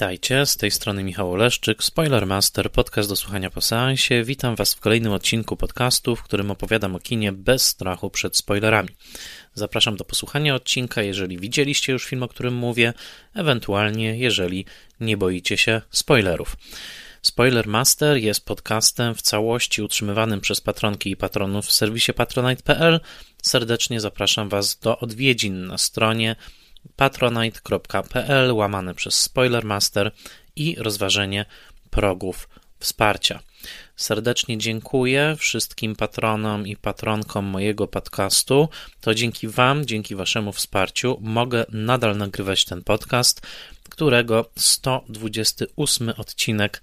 Witajcie, z tej strony Michał Oleszczyk, Spoilermaster, podcast do słuchania po seansie. Witam Was w kolejnym odcinku podcastu, w którym opowiadam o kinie bez strachu przed spoilerami. Zapraszam do posłuchania odcinka, jeżeli widzieliście już film, o którym mówię, ewentualnie jeżeli nie boicie się spoilerów. Spoilermaster jest podcastem w całości utrzymywanym przez patronki i patronów w serwisie patronite.pl. Serdecznie zapraszam Was do odwiedzin na stronie patronite.pl łamane przez Spoilermaster i rozważenie progów wsparcia. Serdecznie dziękuję wszystkim patronom i patronkom mojego podcastu. To dzięki Wam, dzięki Waszemu wsparciu mogę nadal nagrywać ten podcast, którego 128 odcinek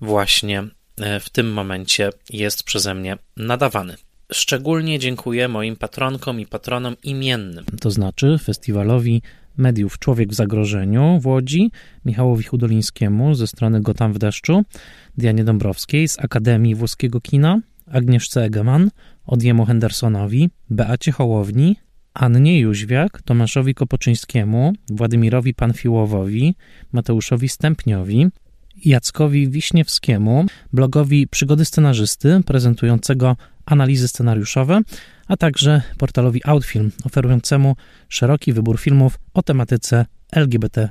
właśnie e, w tym momencie jest przeze mnie nadawany. Szczególnie dziękuję moim patronkom i patronom imiennym. To znaczy festiwalowi mediów Człowiek w zagrożeniu w Łodzi, Michałowi Hudolińskiemu ze strony Gotam w deszczu, Dianie Dąbrowskiej z Akademii Włoskiego Kina, Agnieszce Egeman, Odjemu Hendersonowi, Beacie Hołowni, Annie Jóźwiak, Tomaszowi Kopoczyńskiemu, Władimirowi Panfiłowowi, Mateuszowi Stępniowi, Jackowi Wiśniewskiemu, blogowi Przygody Scenarzysty, prezentującego analizy scenariuszowe, a także portalowi Outfilm, oferującemu szeroki wybór filmów o tematyce LGBT.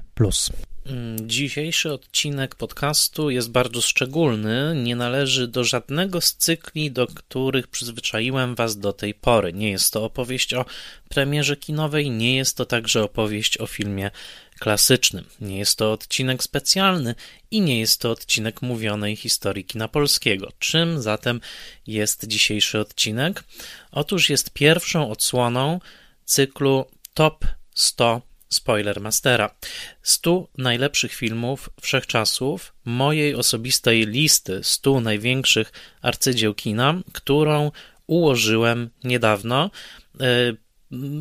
Mm, dzisiejszy odcinek podcastu jest bardzo szczególny. Nie należy do żadnego z cykli, do których przyzwyczaiłem Was do tej pory. Nie jest to opowieść o premierze kinowej, nie jest to także opowieść o filmie klasycznym. Nie jest to odcinek specjalny i nie jest to odcinek mówionej historii kina polskiego. Czym zatem jest dzisiejszy odcinek? Otóż jest pierwszą odsłoną cyklu Top 100 Spoiler Mastera. 100 najlepszych filmów wszechczasów, mojej osobistej listy 100 największych arcydzieł kina, którą ułożyłem niedawno e,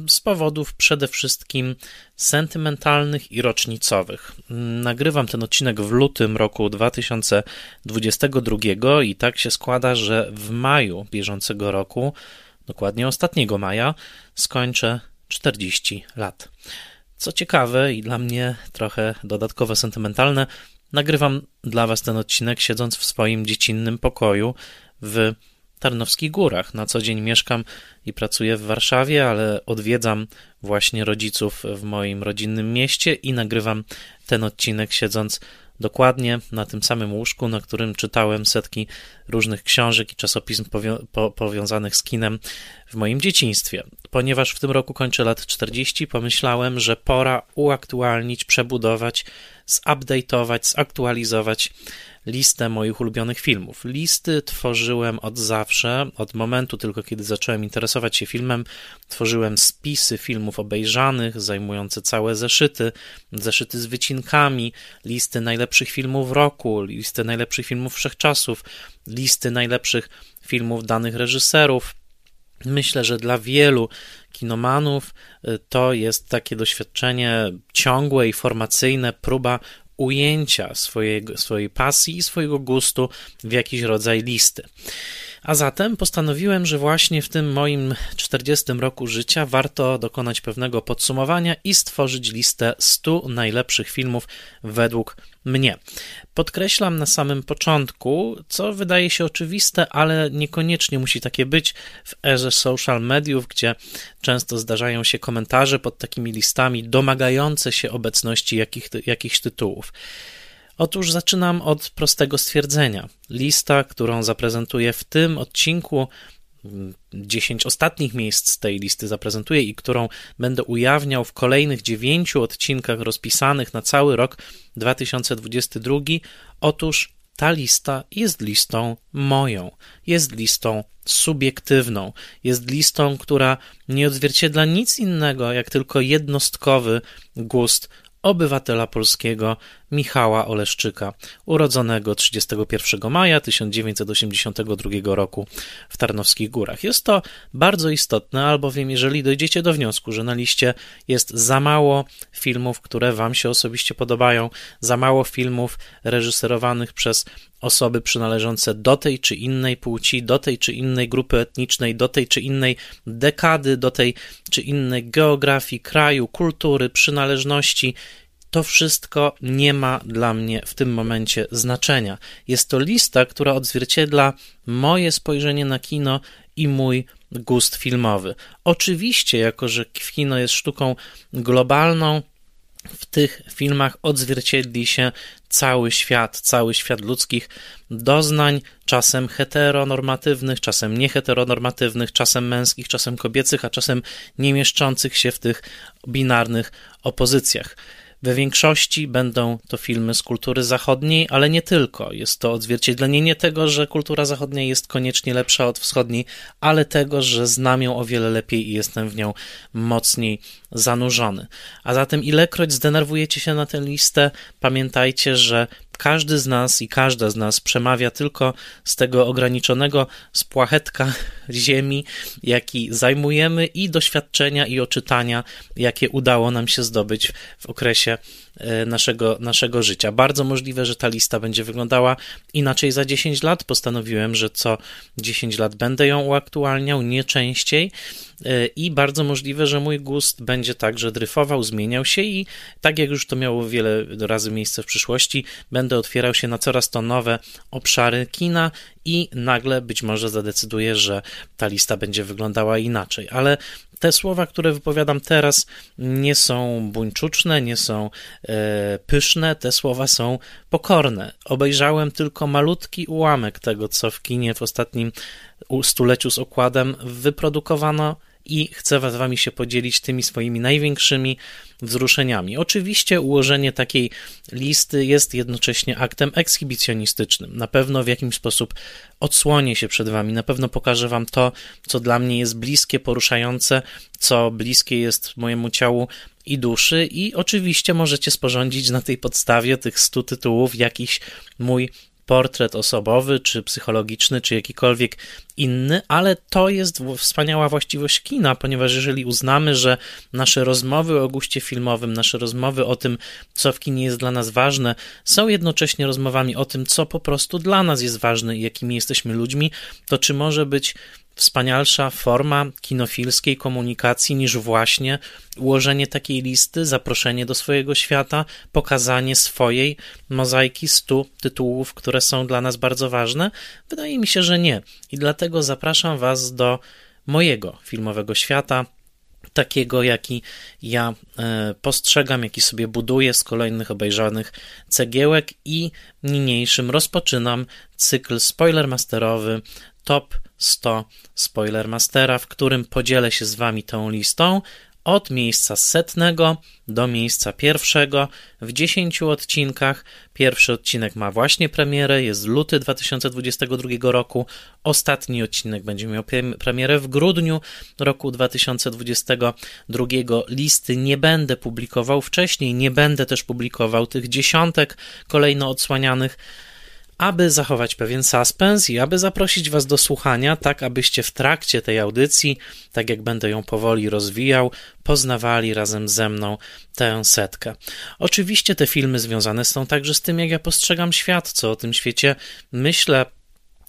z powodów przede wszystkim sentymentalnych i rocznicowych. Nagrywam ten odcinek w lutym roku 2022 i tak się składa, że w maju bieżącego roku, dokładnie ostatniego maja, skończę 40 lat. Co ciekawe i dla mnie trochę dodatkowo sentymentalne, nagrywam dla Was ten odcinek siedząc w swoim dziecinnym pokoju w Tarnowskich Górach. Na co dzień mieszkam i pracuję w Warszawie, ale odwiedzam właśnie rodziców w moim rodzinnym mieście i nagrywam ten odcinek siedząc dokładnie na tym samym łóżku, na którym czytałem setki różnych książek i czasopism po powiązanych z kinem w moim dzieciństwie. Ponieważ w tym roku kończę lat 40, pomyślałem, że pora uaktualnić, przebudować, zupdate'ować, zaktualizować listę moich ulubionych filmów. Listy tworzyłem od zawsze, od momentu tylko kiedy zacząłem interesować się filmem. Tworzyłem spisy filmów obejrzanych, zajmujące całe zeszyty, zeszyty z wycinkami, listy najlepszych filmów roku, listy najlepszych filmów wszechczasów, listy najlepszych filmów danych reżyserów. Myślę, że dla wielu kinomanów y, to jest takie doświadczenie ciągłe i formacyjne, próba ujęcia swojego, swojej pasji i swojego gustu w jakiś rodzaj listy. A zatem postanowiłem, że właśnie w tym moim 40 roku życia warto dokonać pewnego podsumowania i stworzyć listę 100 najlepszych filmów według mnie. Podkreślam na samym początku, co wydaje się oczywiste, ale niekoniecznie musi takie być w erze social mediów, gdzie często zdarzają się komentarze pod takimi listami domagające się obecności jakich, jakichś tytułów. Otóż zaczynam od prostego stwierdzenia. Lista, którą zaprezentuję w tym odcinku, 10 ostatnich miejsc z tej listy zaprezentuję i którą będę ujawniał w kolejnych 9 odcinkach rozpisanych na cały rok 2022. Otóż ta lista jest listą moją, jest listą subiektywną, jest listą, która nie odzwierciedla nic innego jak tylko jednostkowy gust obywatela polskiego Michała Oleszczyka, urodzonego 31 maja 1982 roku w Tarnowskich Górach. Jest to bardzo istotne, albowiem jeżeli dojdziecie do wniosku, że na liście jest za mało filmów, które Wam się osobiście podobają, za mało filmów reżyserowanych przez osoby przynależące do tej czy innej płci, do tej czy innej grupy etnicznej, do tej czy innej dekady, do tej czy innej geografii, kraju, kultury, przynależności, to wszystko nie ma dla mnie w tym momencie znaczenia. Jest to lista, która odzwierciedla moje spojrzenie na kino i mój gust filmowy. Oczywiście, jako że kino jest sztuką globalną, w tych filmach odzwierciedli się cały świat, cały świat ludzkich doznań, czasem heteronormatywnych, czasem nieheteronormatywnych, czasem męskich, czasem kobiecych, a czasem nie mieszczących się w tych binarnych opozycjach. We większości będą to filmy z kultury zachodniej, ale nie tylko. Jest to odzwierciedlenie nie tego, że kultura zachodnia jest koniecznie lepsza od wschodniej, ale tego, że znam ją o wiele lepiej i jestem w nią mocniej zanurzony. A zatem, ilekroć zdenerwujecie się na tę listę, pamiętajcie, że każdy z nas i każda z nas przemawia tylko z tego ograniczonego spłachetka ziemi, jaki zajmujemy i doświadczenia i oczytania, jakie udało nam się zdobyć w okresie naszego, naszego życia. Bardzo możliwe, że ta lista będzie wyglądała inaczej za 10 lat. Postanowiłem, że co 10 lat będę ją uaktualniał, nie częściej. E, I bardzo możliwe, że mój gust będzie także dryfował, zmieniał się i tak jak już to miało wiele razy miejsce w przyszłości, będę otwierał się na coraz to nowe obszary kina i nagle być może zadecyduję, że ta lista będzie wyglądała inaczej. Ale te słowa, które wypowiadam teraz, nie są buńczuczne, nie są e, pyszne, te słowa są pokorne. Obejrzałem tylko malutki ułamek tego, co w kinie w ostatnim stuleciu z okładem wyprodukowano i chcę z Wami się podzielić tymi swoimi największymi wzruszeniami. Oczywiście ułożenie takiej listy jest jednocześnie aktem ekshibicjonistycznym. Na pewno w jakiś sposób odsłonię się przed Wami, na pewno pokażę Wam to, co dla mnie jest bliskie, poruszające, co bliskie jest mojemu ciału i duszy, i oczywiście możecie sporządzić na tej podstawie tych stu tytułów jakiś mój portret osobowy, czy psychologiczny, czy jakikolwiek inny, ale to jest wspaniała właściwość kina, ponieważ jeżeli uznamy, że nasze rozmowy o guście filmowym, nasze rozmowy o tym, co w kinie jest dla nas ważne, są jednocześnie rozmowami o tym, co po prostu dla nas jest ważne i jakimi jesteśmy ludźmi, to czy może być wspanialsza forma kinofilskiej komunikacji niż właśnie ułożenie takiej listy, zaproszenie do swojego świata, pokazanie swojej mozaiki stu tytułów, które są dla nas bardzo ważne? Wydaje mi się, że nie. I dlatego zapraszam Was do mojego filmowego świata, takiego, jaki ja e, postrzegam, jaki sobie buduję z kolejnych obejrzanych cegiełek i niniejszym rozpoczynam cykl spoilermasterowy Top 100 Spoilermastera, w którym podzielę się z Wami tą listą od miejsca setnego do miejsca pierwszego w 10 odcinkach. Pierwszy odcinek ma właśnie premierę, jest luty 2022 roku. Ostatni odcinek będzie miał premierę w grudniu roku 2022. Listy nie będę publikował wcześniej, nie będę też publikował tych dziesiątek kolejno odsłanianych aby zachować pewien suspens i aby zaprosić Was do słuchania, tak abyście w trakcie tej audycji, tak jak będę ją powoli rozwijał, poznawali razem ze mną tę setkę. Oczywiście te filmy związane są także z tym, jak ja postrzegam świat, co o tym świecie myślę,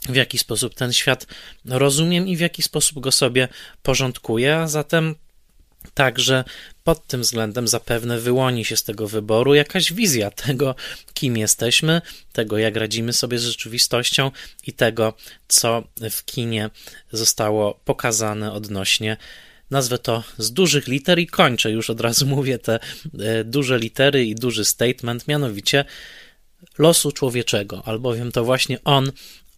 w jaki sposób ten świat rozumiem i w jaki sposób go sobie porządkuję, a zatem Także pod tym względem zapewne wyłoni się z tego wyboru jakaś wizja tego, kim jesteśmy, tego, jak radzimy sobie z rzeczywistością i tego, co w kinie zostało pokazane odnośnie nazwę to z dużych liter i kończę już od razu mówię te e, duże litery i duży statement, mianowicie losu człowieczego, albowiem to właśnie on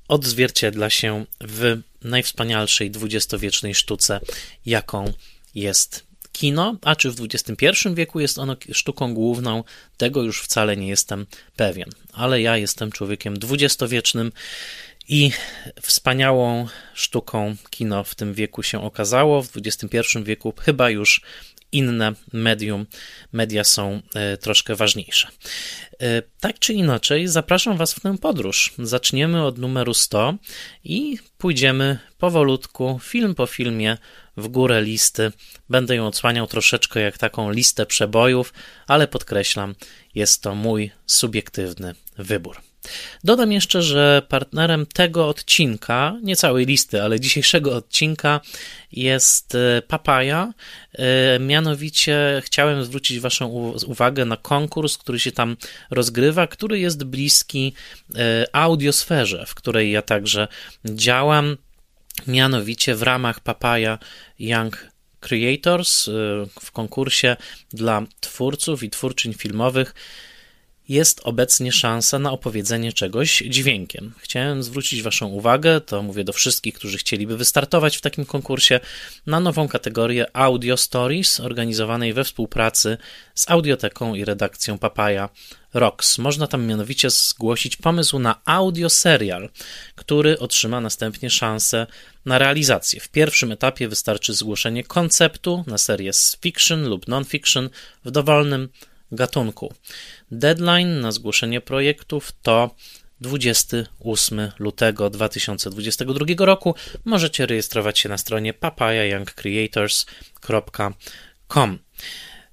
odzwierciedla się w najwspanialszej dwudziestowiecznej sztuce, jaką jest kino, a czy w XXI wieku jest ono sztuką główną, tego już wcale nie jestem pewien. Ale ja jestem człowiekiem dwudziestowiecznym i wspaniałą sztuką kino w tym wieku się okazało. W XXI wieku chyba już inne medium, media są e, troszkę ważniejsze. E, tak czy inaczej, zapraszam Was w tę podróż. Zaczniemy od numeru 100 i pójdziemy powolutku, film po filmie, w górę listy. Będę ją odsłaniał troszeczkę jak taką listę przebojów, ale podkreślam, jest to mój subiektywny wybór. Dodam jeszcze, że partnerem tego odcinka, nie całej listy, ale dzisiejszego odcinka jest e, Papaya. E, mianowicie chciałem zwrócić Waszą uwagę na konkurs, który się tam rozgrywa, który jest bliski e, audiosferze, w której ja także działam. Mianowicie w ramach Papaya Young Creators w konkursie dla twórców i twórczyń filmowych jest obecnie szansa na opowiedzenie czegoś dźwiękiem. Chciałem zwrócić Waszą uwagę, to mówię do wszystkich, którzy chcieliby wystartować w takim konkursie, na nową kategorię Audio Stories, organizowanej we współpracy z Audioteką i redakcją Papaya Rocks. Można tam mianowicie zgłosić pomysł na audio serial, który otrzyma następnie szansę na realizację. W pierwszym etapie wystarczy zgłoszenie konceptu na serię fiction lub non-fiction w dowolnym gatunku. Deadline na zgłoszenie projektów to 28 lutego 2022 roku. Możecie rejestrować się na stronie papayayoungcreators.com.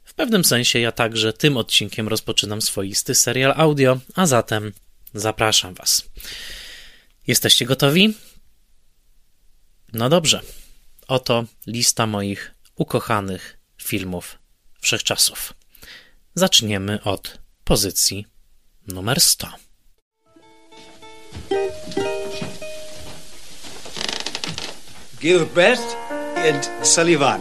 W pewnym sensie ja także tym odcinkiem rozpoczynam swoisty serial audio, a zatem zapraszam Was. Jesteście gotowi? No dobrze. Oto lista moich ukochanych filmów wszechczasów. Zaczniemy od pozycji numer 100. Gilbert and Sullivan.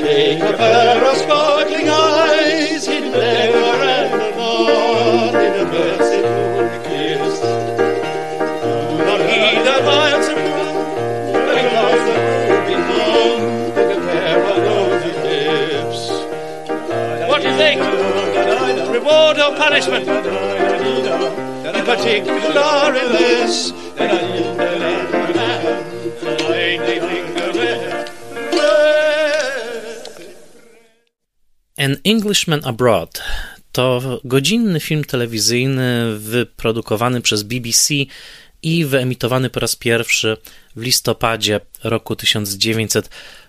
Take a pair of sparkling eyes, Or punishment? An Englishman Abroad to godzinny film telewizyjny wyprodukowany przez BBC i wyemitowany po raz pierwszy w listopadzie roku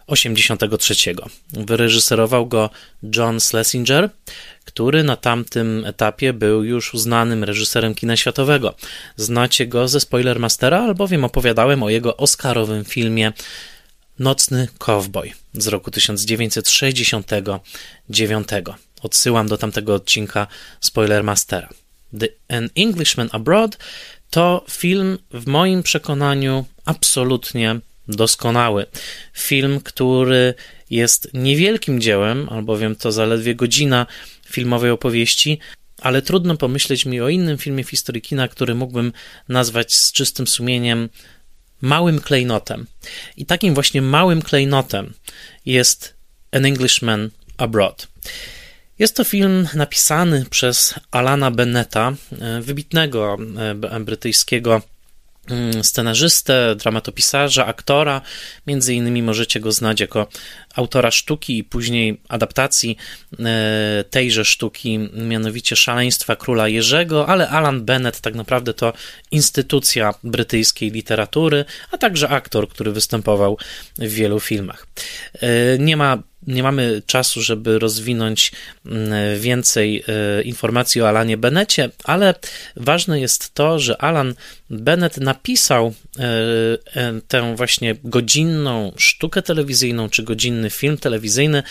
1983. Wyreżyserował go John Schlesinger, który na tamtym etapie był już uznanym reżyserem kina światowego. Znacie go ze Spoilermastera, albowiem opowiadałem o jego oscarowym filmie Nocny Cowboy z roku 1969. Odsyłam do tamtego odcinka Spoilermastera. The An Englishman Abroad to film w moim przekonaniu absolutnie doskonały. Film, który jest niewielkim dziełem, albowiem to zaledwie godzina filmowej opowieści, ale trudno pomyśleć mi o innym filmie w historii kina, który mógłbym nazwać z czystym sumieniem małym klejnotem. I takim właśnie małym klejnotem jest An Englishman Abroad. Jest to film napisany przez Alana Benneta, e, wybitnego e, brytyjskiego scenarzystę, dramatopisarza, aktora. Między innymi możecie go znać jako autora sztuki i później adaptacji e, tejże sztuki, mianowicie Szaleństwa Króla Jerzego, ale Alan Bennett tak naprawdę to instytucja brytyjskiej literatury, a także aktor, który występował w wielu filmach. Nie ma nie mamy czasu, żeby rozwinąć mm, więcej e, informacji o Alanie Bennecie, ale ważne jest to, że Alan Bennett napisał e, e, tę właśnie godzinną sztukę telewizyjną czy godzinny film telewizyjny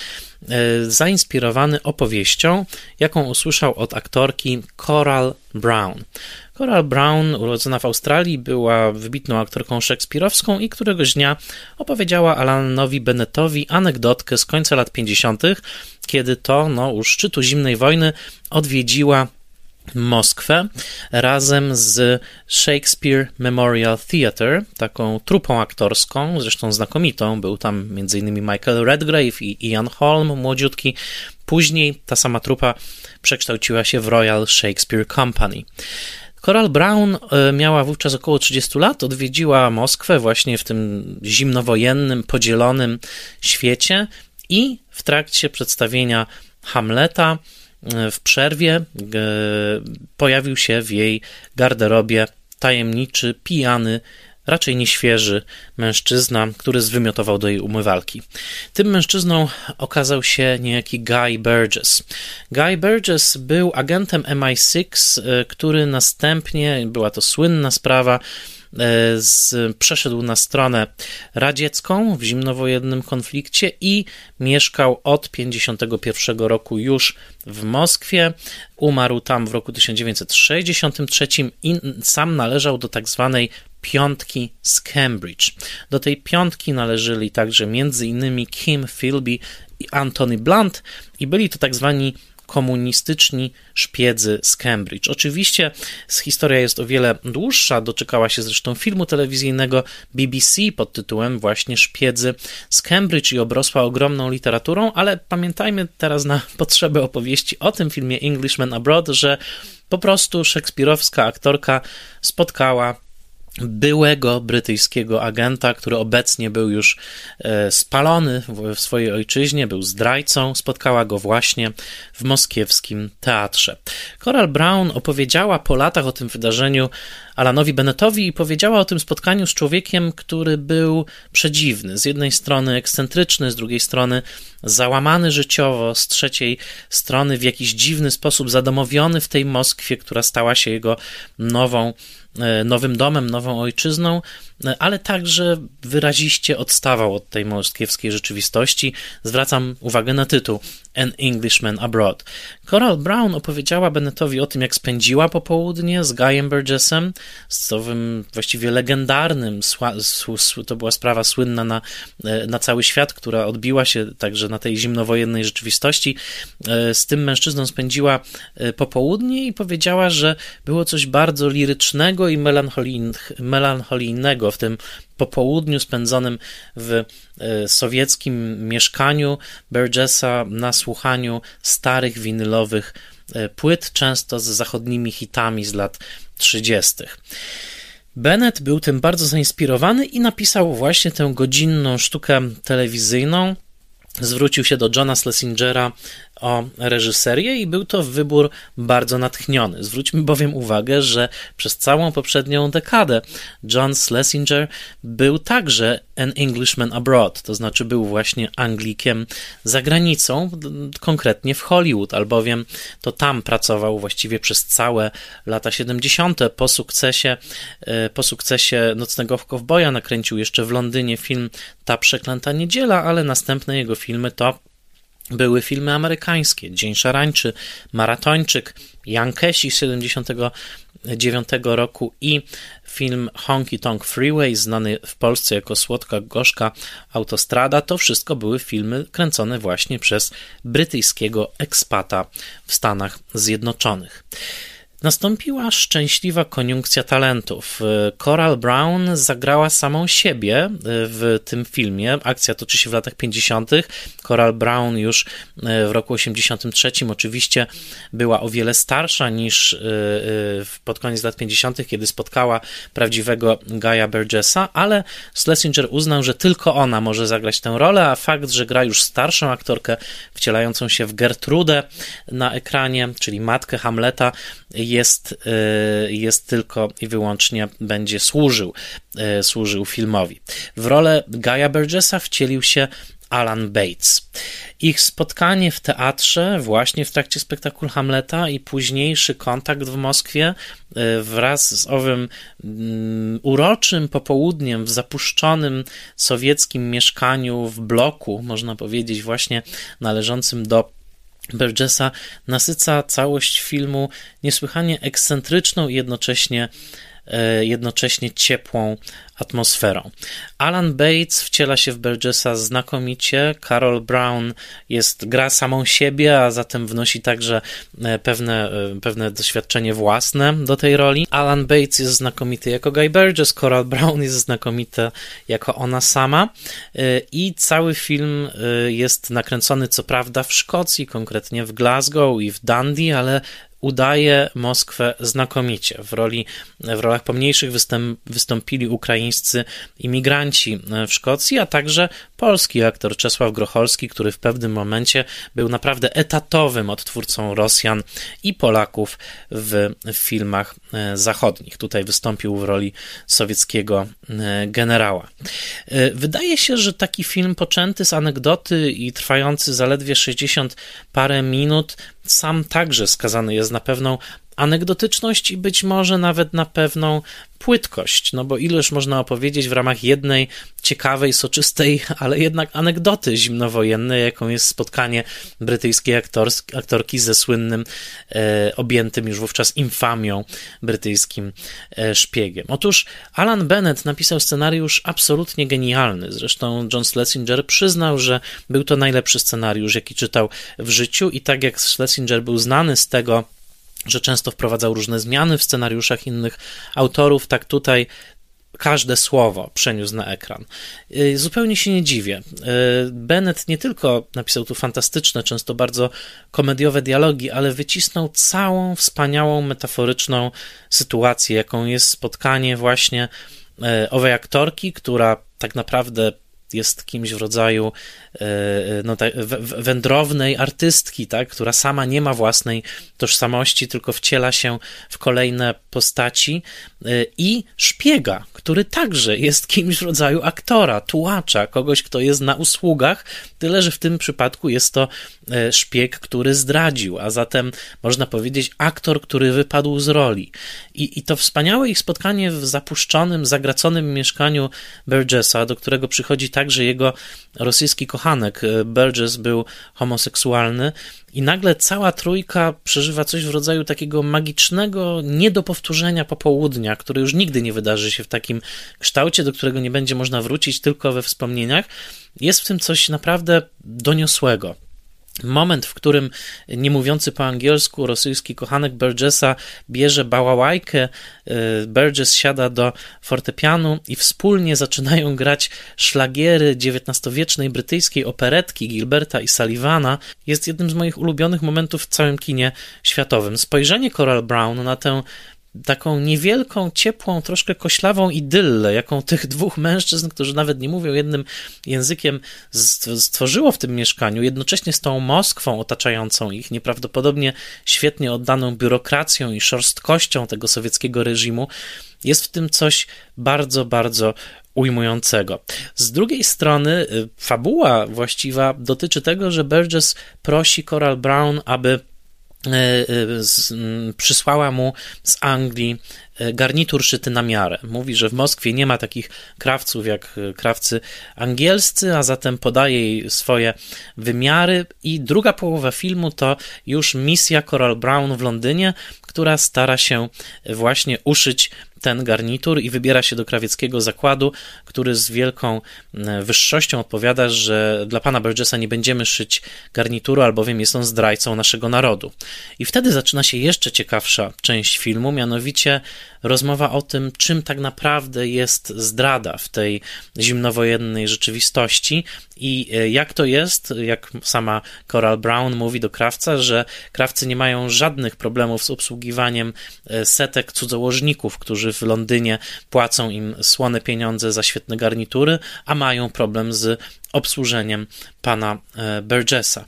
zainspirowany opowieścią, jaką usłyszał od aktorki Coral Brown. Coral Brown, urodzona w Australii, była wybitną aktorką szekspirowską i któregoś dnia opowiedziała Alanowi Bennettowi anegdotkę z końca lat 50., kiedy to no, u szczytu zimnej wojny odwiedziła Moskwę razem z Shakespeare Memorial Theatre, taką trupą aktorską, zresztą znakomitą. Był tam m.in. Michael Redgrave i Ian Holm, młodziutki. Później ta sama trupa przekształciła się w Royal Shakespeare Company. Coral Brown e, miała wówczas około 30 lat, odwiedziła Moskwę właśnie w tym zimnowojennym, podzielonym świecie i w trakcie przedstawienia Hamleta e, w przerwie e, pojawił się w jej garderobie tajemniczy, pijany raczej nieświeży mężczyzna, który zwymiotował do jej umywalki. Tym mężczyzną okazał się niejaki Guy Burgess. Guy Burgess był agentem MI6, e, który następnie, była to słynna sprawa, E, z, przeszedł na stronę radziecką w zimnowojennym konflikcie i mieszkał od 1951 roku już w Moskwie. Umarł tam w roku 1963 i sam należał do tak zwanej piątki z Cambridge. Do tej piątki należeli także m.in. Kim Philby i Anthony Blunt i byli to tak zwani komunistyczni szpiedzy z Cambridge. Oczywiście historia jest o wiele dłuższa, doczekała się zresztą filmu telewizyjnego BBC pod tytułem właśnie Szpiedzy z Cambridge i obrosła ogromną literaturą, ale pamiętajmy teraz na potrzeby opowieści o tym filmie Englishman Abroad, że po prostu szekspirowska aktorka spotkała byłego brytyjskiego agenta, który obecnie był już e, spalony w swojej ojczyźnie, był zdrajcą, spotkała go właśnie w moskiewskim teatrze. Coral Brown opowiedziała po latach o tym wydarzeniu Alanowi Bennettowi i powiedziała o tym spotkaniu z człowiekiem, który był przedziwny. Z jednej strony ekscentryczny, z drugiej strony załamany życiowo, z trzeciej strony w jakiś dziwny sposób zadomowiony w tej Moskwie, która stała się jego nową nowym domem, nową ojczyzną, e, ale także wyraziście odstawał od tej moskiewskiej rzeczywistości. Zwracam uwagę na tytuł An Englishman Abroad. Coral Brown opowiedziała Bennettowi o tym, jak spędziła popołudnie z Guyem Burgessem, z owym właściwie legendarnym, to była sprawa słynna na, e, na cały świat, która odbiła się także na tej zimnowojennej rzeczywistości. Z tym mężczyzną spędziła popołudnie i powiedziała, że było coś bardzo lirycznego, i melancholijnego w tym popołudniu spędzonym w e, sowieckim mieszkaniu Burgessa na słuchaniu starych winylowych e, płyt, często z zachodnimi hitami z lat 30. Bennett był tym bardzo zainspirowany i napisał właśnie tę godzinną sztukę telewizyjną. Zwrócił się do Johna Schlesingera o reżyserię i był to wybór bardzo natchniony. Zwróćmy bowiem uwagę, że przez całą poprzednią dekadę John Schlesinger był także an Englishman abroad, to znaczy był właśnie Anglikiem za granicą, konkretnie w Hollywood, albowiem to tam pracował właściwie przez całe lata 70. Po sukcesie, e, po sukcesie Nocnego Kowboja nakręcił jeszcze w Londynie film Ta przeklęta niedziela, ale następne jego filmy to były filmy amerykańskie. Dzień Szarańczy, Maratończyk, Jankesi 79 roku i film Honky Tonk Freeway, znany w Polsce jako Słodka Gorzka Autostrada. To wszystko były filmy kręcone właśnie przez brytyjskiego ekspata w Stanach Zjednoczonych. Nastąpiła szczęśliwa koniunkcja talentów. Coral Brown zagrała samą siebie e, w tym filmie. Akcja toczy się w latach 50. Coral Brown już e, w roku 83 oczywiście była o wiele starsza niż pod koniec lat 50., kiedy spotkała prawdziwego Gaya Burgessa, ale Schlesinger uznał, że tylko ona może zagrać tę rolę, a fakt, że gra już starszą aktorkę wcielającą się w Gertrudę na ekranie, czyli matkę Hamleta, jest, e, jest tylko i wyłącznie będzie służył, e, służył filmowi. W rolę Gaya Burgessa wcielił się Alan Bates. Ich spotkanie w teatrze, właśnie w trakcie spektaklu Hamleta i późniejszy kontakt w Moskwie e, wraz z owym um, uroczym popołudniem w zapuszczonym sowieckim mieszkaniu w bloku, można powiedzieć, właśnie należącym do Burgessa nasyca całość filmu niesłychanie ekscentryczną i jednocześnie jednocześnie ciepłą atmosferą. Alan Bates wciela się w Burgessa znakomicie, Carol Brown jest, gra samą siebie, a zatem wnosi także e, pewne, e, pewne doświadczenie własne do tej roli. Alan Bates jest znakomity jako Guy Burgess, Carol Brown jest znakomita jako ona sama i cały film jest nakręcony co prawda w Szkocji, konkretnie w Glasgow i w Dundee, ale udaje Moskwę znakomicie. W, roli, w rolach pomniejszych występ, wystąpili ukraińscy imigranci w Szkocji, a także polski aktor Czesław Grocholski, który w pewnym momencie był naprawdę etatowym odtwórcą Rosjan i Polaków w filmach e, zachodnich. Tutaj wystąpił w roli sowieckiego e, generała. E, wydaje się, że taki film poczęty z anegdoty i trwający zaledwie 60 parę minut sam także skazany jest na pewną anegdotyczność i być może nawet na pewną płytkość, no bo ileż można opowiedzieć w ramach jednej ciekawej, soczystej, ale jednak anegdoty zimnowojennej, jaką jest spotkanie brytyjskiej aktorki ze słynnym, e, objętym już wówczas infamią brytyjskim e, szpiegiem. Otóż Alan Bennett napisał scenariusz absolutnie genialny. Zresztą John Schlesinger przyznał, że był to najlepszy scenariusz, jaki czytał w życiu i tak jak Schlesinger był znany z tego, że często wprowadzał różne zmiany w scenariuszach innych autorów, tak tutaj każde słowo przeniósł na ekran. Y, zupełnie się nie dziwię. Y, Bennett nie tylko napisał tu fantastyczne, często bardzo komediowe dialogi, ale wycisnął całą wspaniałą, metaforyczną sytuację, jaką jest spotkanie właśnie y, owej aktorki, która tak naprawdę jest kimś w rodzaju no, tak, wędrownej artystki, tak, która sama nie ma własnej tożsamości, tylko wciela się w kolejne postaci e, i szpiega, który także jest kimś w rodzaju aktora, tułacza, kogoś, kto jest na usługach, tyle że w tym przypadku jest to e, szpieg, który zdradził, a zatem można powiedzieć aktor, który wypadł z roli. I, i to wspaniałe ich spotkanie w zapuszczonym, zagraconym mieszkaniu Burgessa, do którego przychodzi także jego rosyjski kochanek. E, Burgess był homoseksualny i nagle cała trójka przeżywa coś w rodzaju takiego magicznego, nie do powtórzenia popołudnia, które już nigdy nie wydarzy się w takim kształcie, do którego nie będzie można wrócić tylko we wspomnieniach. Jest w tym coś naprawdę doniosłego. Moment, w którym nie mówiący po angielsku rosyjski kochanek Burgessa bierze bałałajkę, y, Burgess siada do fortepianu i wspólnie zaczynają grać szlagiery XIX-wiecznej brytyjskiej operetki Gilberta i Sullivana, jest jednym z moich ulubionych momentów w całym kinie światowym. Spojrzenie Coral Brown na tę taką niewielką, ciepłą, troszkę koślawą idyllę, jaką tych dwóch mężczyzn, którzy nawet nie mówią jednym językiem, stworzyło w tym mieszkaniu, jednocześnie z tą Moskwą otaczającą ich, nieprawdopodobnie świetnie oddaną biurokracją i szorstkością tego sowieckiego reżimu, jest w tym coś bardzo, bardzo ujmującego. Z drugiej strony, y, fabuła właściwa dotyczy tego, że Burgess prosi Coral Brown, aby przysłała mu z Anglii e, garnitur szyty na miarę. Mówi, że w Moskwie nie ma takich krawców jak krawcy angielscy, a zatem podaje jej swoje wymiary i druga połowa filmu to już misja Coral Brown w Londynie, która stara się właśnie uszyć ten garnitur i wybiera się do krawieckiego zakładu, który z wielką e, wyższością odpowiada, że dla pana Burgessa nie będziemy szyć garnituru, albowiem jest on zdrajcą naszego narodu. I wtedy zaczyna się jeszcze ciekawsza część filmu, mianowicie rozmowa o tym, czym tak naprawdę jest zdrada w tej zimnowojennej rzeczywistości i e, jak to jest, jak sama Coral Brown mówi do krawca, że krawcy nie mają żadnych problemów z obsługiwaniem e, setek cudzołożników, którzy w Londynie płacą im słone pieniądze za świetne garnitury, a mają problem z obsłużeniem pana e, Burgessa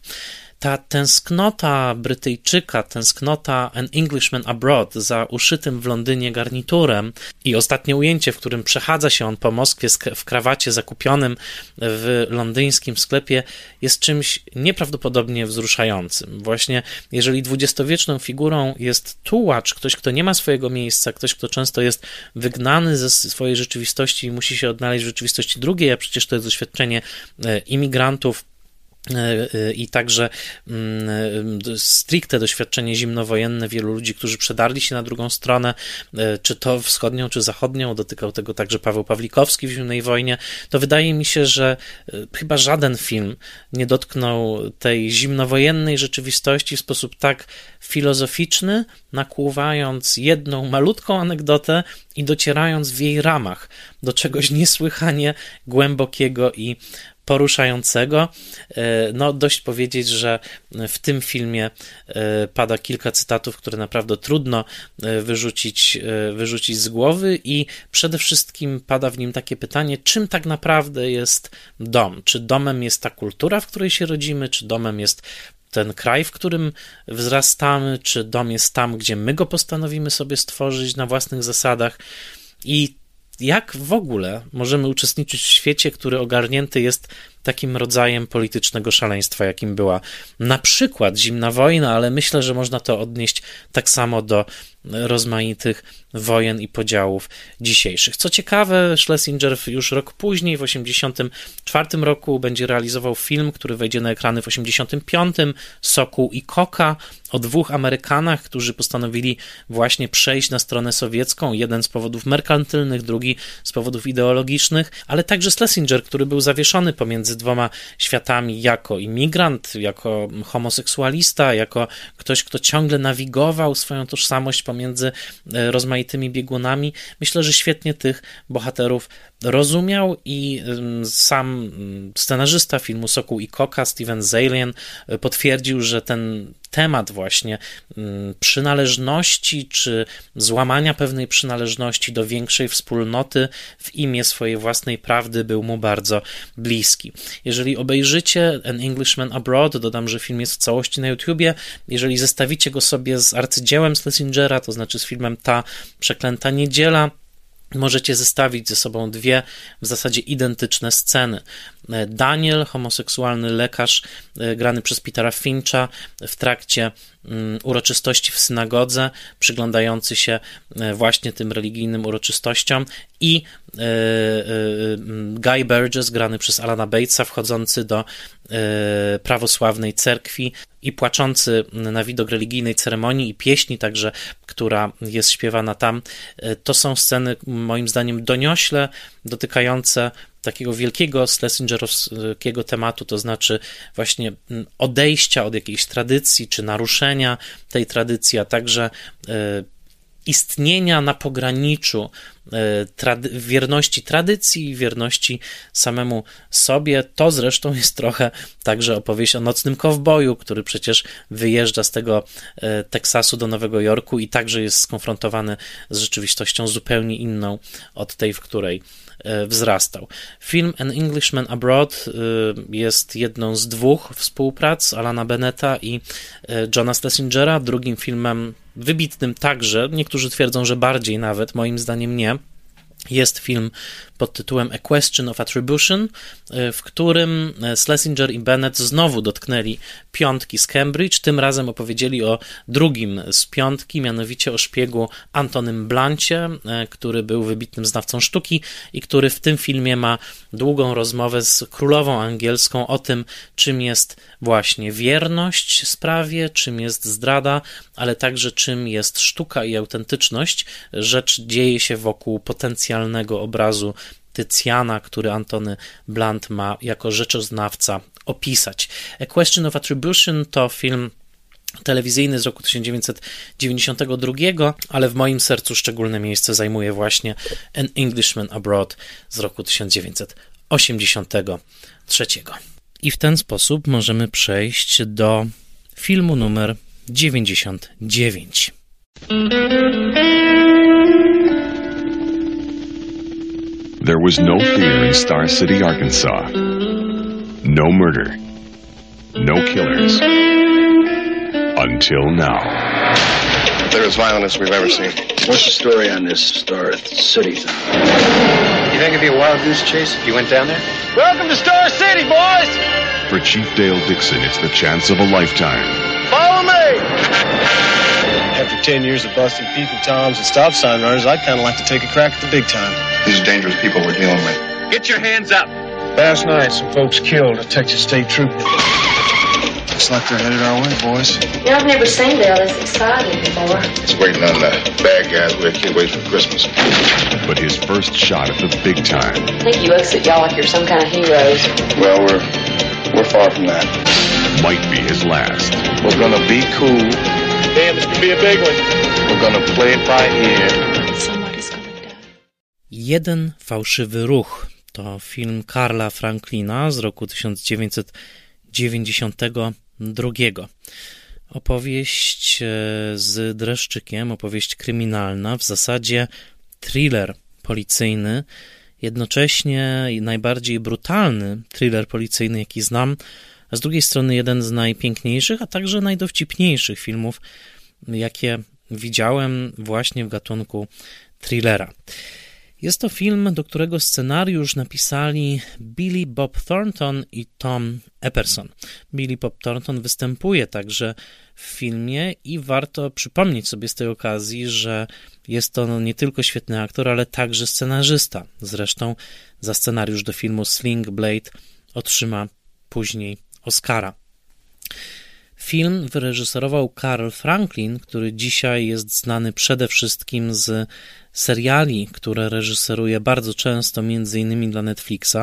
ta tęsknota Brytyjczyka, tęsknota An Englishman Abroad za uszytym w Londynie garniturem i ostatnie ujęcie, w którym przechadza się on po Moskwie w krawacie zakupionym w londyńskim sklepie, jest czymś nieprawdopodobnie wzruszającym. Właśnie jeżeli dwudziestowieczną figurą jest tułacz, ktoś, kto nie ma swojego miejsca, ktoś, kto często jest wygnany ze swojej rzeczywistości i musi się odnaleźć w rzeczywistości drugiej, a przecież to jest doświadczenie e, imigrantów, i także mm, e, stricte doświadczenie zimnowojenne wielu ludzi, którzy przedarli się na drugą stronę, czy to wschodnią, czy zachodnią, dotykał tego także Paweł Pawlikowski w Zimnej Wojnie, to wydaje mi się, że chyba żaden film nie dotknął tej zimnowojennej rzeczywistości w sposób tak filozoficzny, nakłuwając jedną malutką anegdotę i docierając w jej ramach do czegoś niesłychanie głębokiego i poruszającego. No, dość powiedzieć, że w tym filmie pada kilka cytatów, które naprawdę trudno wyrzucić, wyrzucić z głowy, i przede wszystkim pada w nim takie pytanie, czym tak naprawdę jest dom? Czy domem jest ta kultura, w której się rodzimy, czy domem jest ten kraj, w którym wzrastamy, czy dom jest tam, gdzie my go postanowimy sobie stworzyć na własnych zasadach. I jak w ogóle możemy uczestniczyć w świecie, który ogarnięty jest takim rodzajem politycznego szaleństwa, jakim była. Na przykład zimna wojna, ale myślę, że można to odnieść tak samo do rozmaitych wojen i podziałów dzisiejszych. Co ciekawe, Schlesinger już rok później, w 1984 roku, będzie realizował film, który wejdzie na ekrany w 1985, Sokół i Koka, o dwóch Amerykanach, którzy postanowili właśnie przejść na stronę sowiecką, jeden z powodów merkantylnych, drugi z powodów ideologicznych, ale także Schlesinger, który był zawieszony pomiędzy dwoma światami jako imigrant, jako homoseksualista, jako ktoś, kto ciągle nawigował swoją tożsamość pomiędzy e, rozmaitymi biegunami. Myślę, że świetnie tych bohaterów rozumiał i sam scenarzysta filmu Sokół i Koka, Steven Zalian, e, potwierdził, że ten temat właśnie przynależności czy złamania pewnej przynależności do większej wspólnoty w imię swojej własnej prawdy był mu bardzo bliski. Jeżeli obejrzycie An Englishman Abroad, dodam, że film jest w całości na YouTubie, jeżeli zestawicie go sobie z arcydziełem Schlesingera, to znaczy z filmem Ta Przeklęta Niedziela, możecie zestawić ze sobą dwie w zasadzie identyczne sceny. Daniel, homoseksualny lekarz e, grany przez Petera Fincha w trakcie mm, uroczystości w synagodze, przyglądający się e, właśnie tym religijnym uroczystościom i e, Guy Burgess grany przez Alana Batesa wchodzący do prawosławnej cerkwi i płaczący na widok religijnej ceremonii i pieśni także, która jest śpiewana tam. To są sceny moim zdaniem doniośle dotykające takiego wielkiego Schlesingerowskiego tematu, to znaczy właśnie odejścia od jakiejś tradycji, czy naruszenia tej tradycji, a także e, istnienia na pograniczu trady wierności tradycji, wierności samemu sobie. To zresztą jest trochę także opowieść o nocnym kowboju, który przecież wyjeżdża z tego e, Teksasu do Nowego Jorku i także jest skonfrontowany z rzeczywistością zupełnie inną od tej, w której E, wzrastał. Film An Englishman Abroad e, jest jedną z dwóch współprac Alana Beneta i e, Johna Schlesingera, drugim filmem wybitnym także, niektórzy twierdzą, że bardziej nawet, moim zdaniem nie, jest film pod tytułem A Question of Attribution, e, w którym e, Schlesinger i Bennett znowu dotknęli piątki z Cambridge. Tym razem opowiedzieli o drugim z piątki, mianowicie o szpiegu Antonym Blancie, e, który był wybitnym znawcą sztuki i który w tym filmie ma długą rozmowę z królową angielską o tym, czym jest właśnie wierność sprawie, czym jest zdrada, ale także czym jest sztuka i autentyczność. Rzecz dzieje się wokół potencjalnego obrazu Tycjana, który Antony Blunt ma jako rzeczoznawca opisać. A Question of Attribution to film telewizyjny z roku 1992, ale w moim sercu szczególne miejsce zajmuje właśnie An Englishman Abroad z roku 1983. I w ten sposób możemy przejść do filmu numer 99. There was no fear in Star City, Arkansas. No murder. No killers. Until now. They're as violent as we've ever seen. What's the story on this Star City thing? You think it'd be a wild goose chase if you went down there? Welcome to Star City, boys! For Chief Dale Dixon, it's the chance of a lifetime. Follow me! After 10 years of busting peeping toms and stop sign runners, I'd kind of like to take a crack at the big time. These are dangerous people we're dealing with. Get your hands up! Last night, some folks killed a Texas state trooper. Looks like they're headed our way, boys. You know, I've never seen Dale this excited before. It's waiting on the bad guys where a kid waits for Christmas. But his first shot at the big time I think he looks at y'all like you're some kind of heroes. Well, we're we're far from that. might be his last. We're gonna be cool. Damn, this could be a big one. We're gonna play it by ear. Jeden fałszywy ruch To film Karla Franklina z roku 1992. Opowieść e, z dreszczykiem, opowieść kryminalna, w zasadzie thriller policyjny, jednocześnie najbardziej brutalny thriller policyjny, jaki znam, a z drugiej strony jeden z najpiękniejszych, a także najdowcipniejszych filmów, jakie widziałem właśnie w gatunku thrillera. Jest to film, do którego scenariusz napisali Billy Bob Thornton i Tom Epperson. Billy Bob Thornton występuje także w filmie i warto przypomnieć sobie z tej okazji, że jest to nie tylko świetny aktor, ale także scenarzysta. Zresztą za scenariusz do filmu Sling Blade otrzyma później Oscara. Film wyreżyserował Carl Franklin, który dzisiaj jest znany przede wszystkim z seriali, które reżyseruje bardzo często, między innymi dla Netflixa.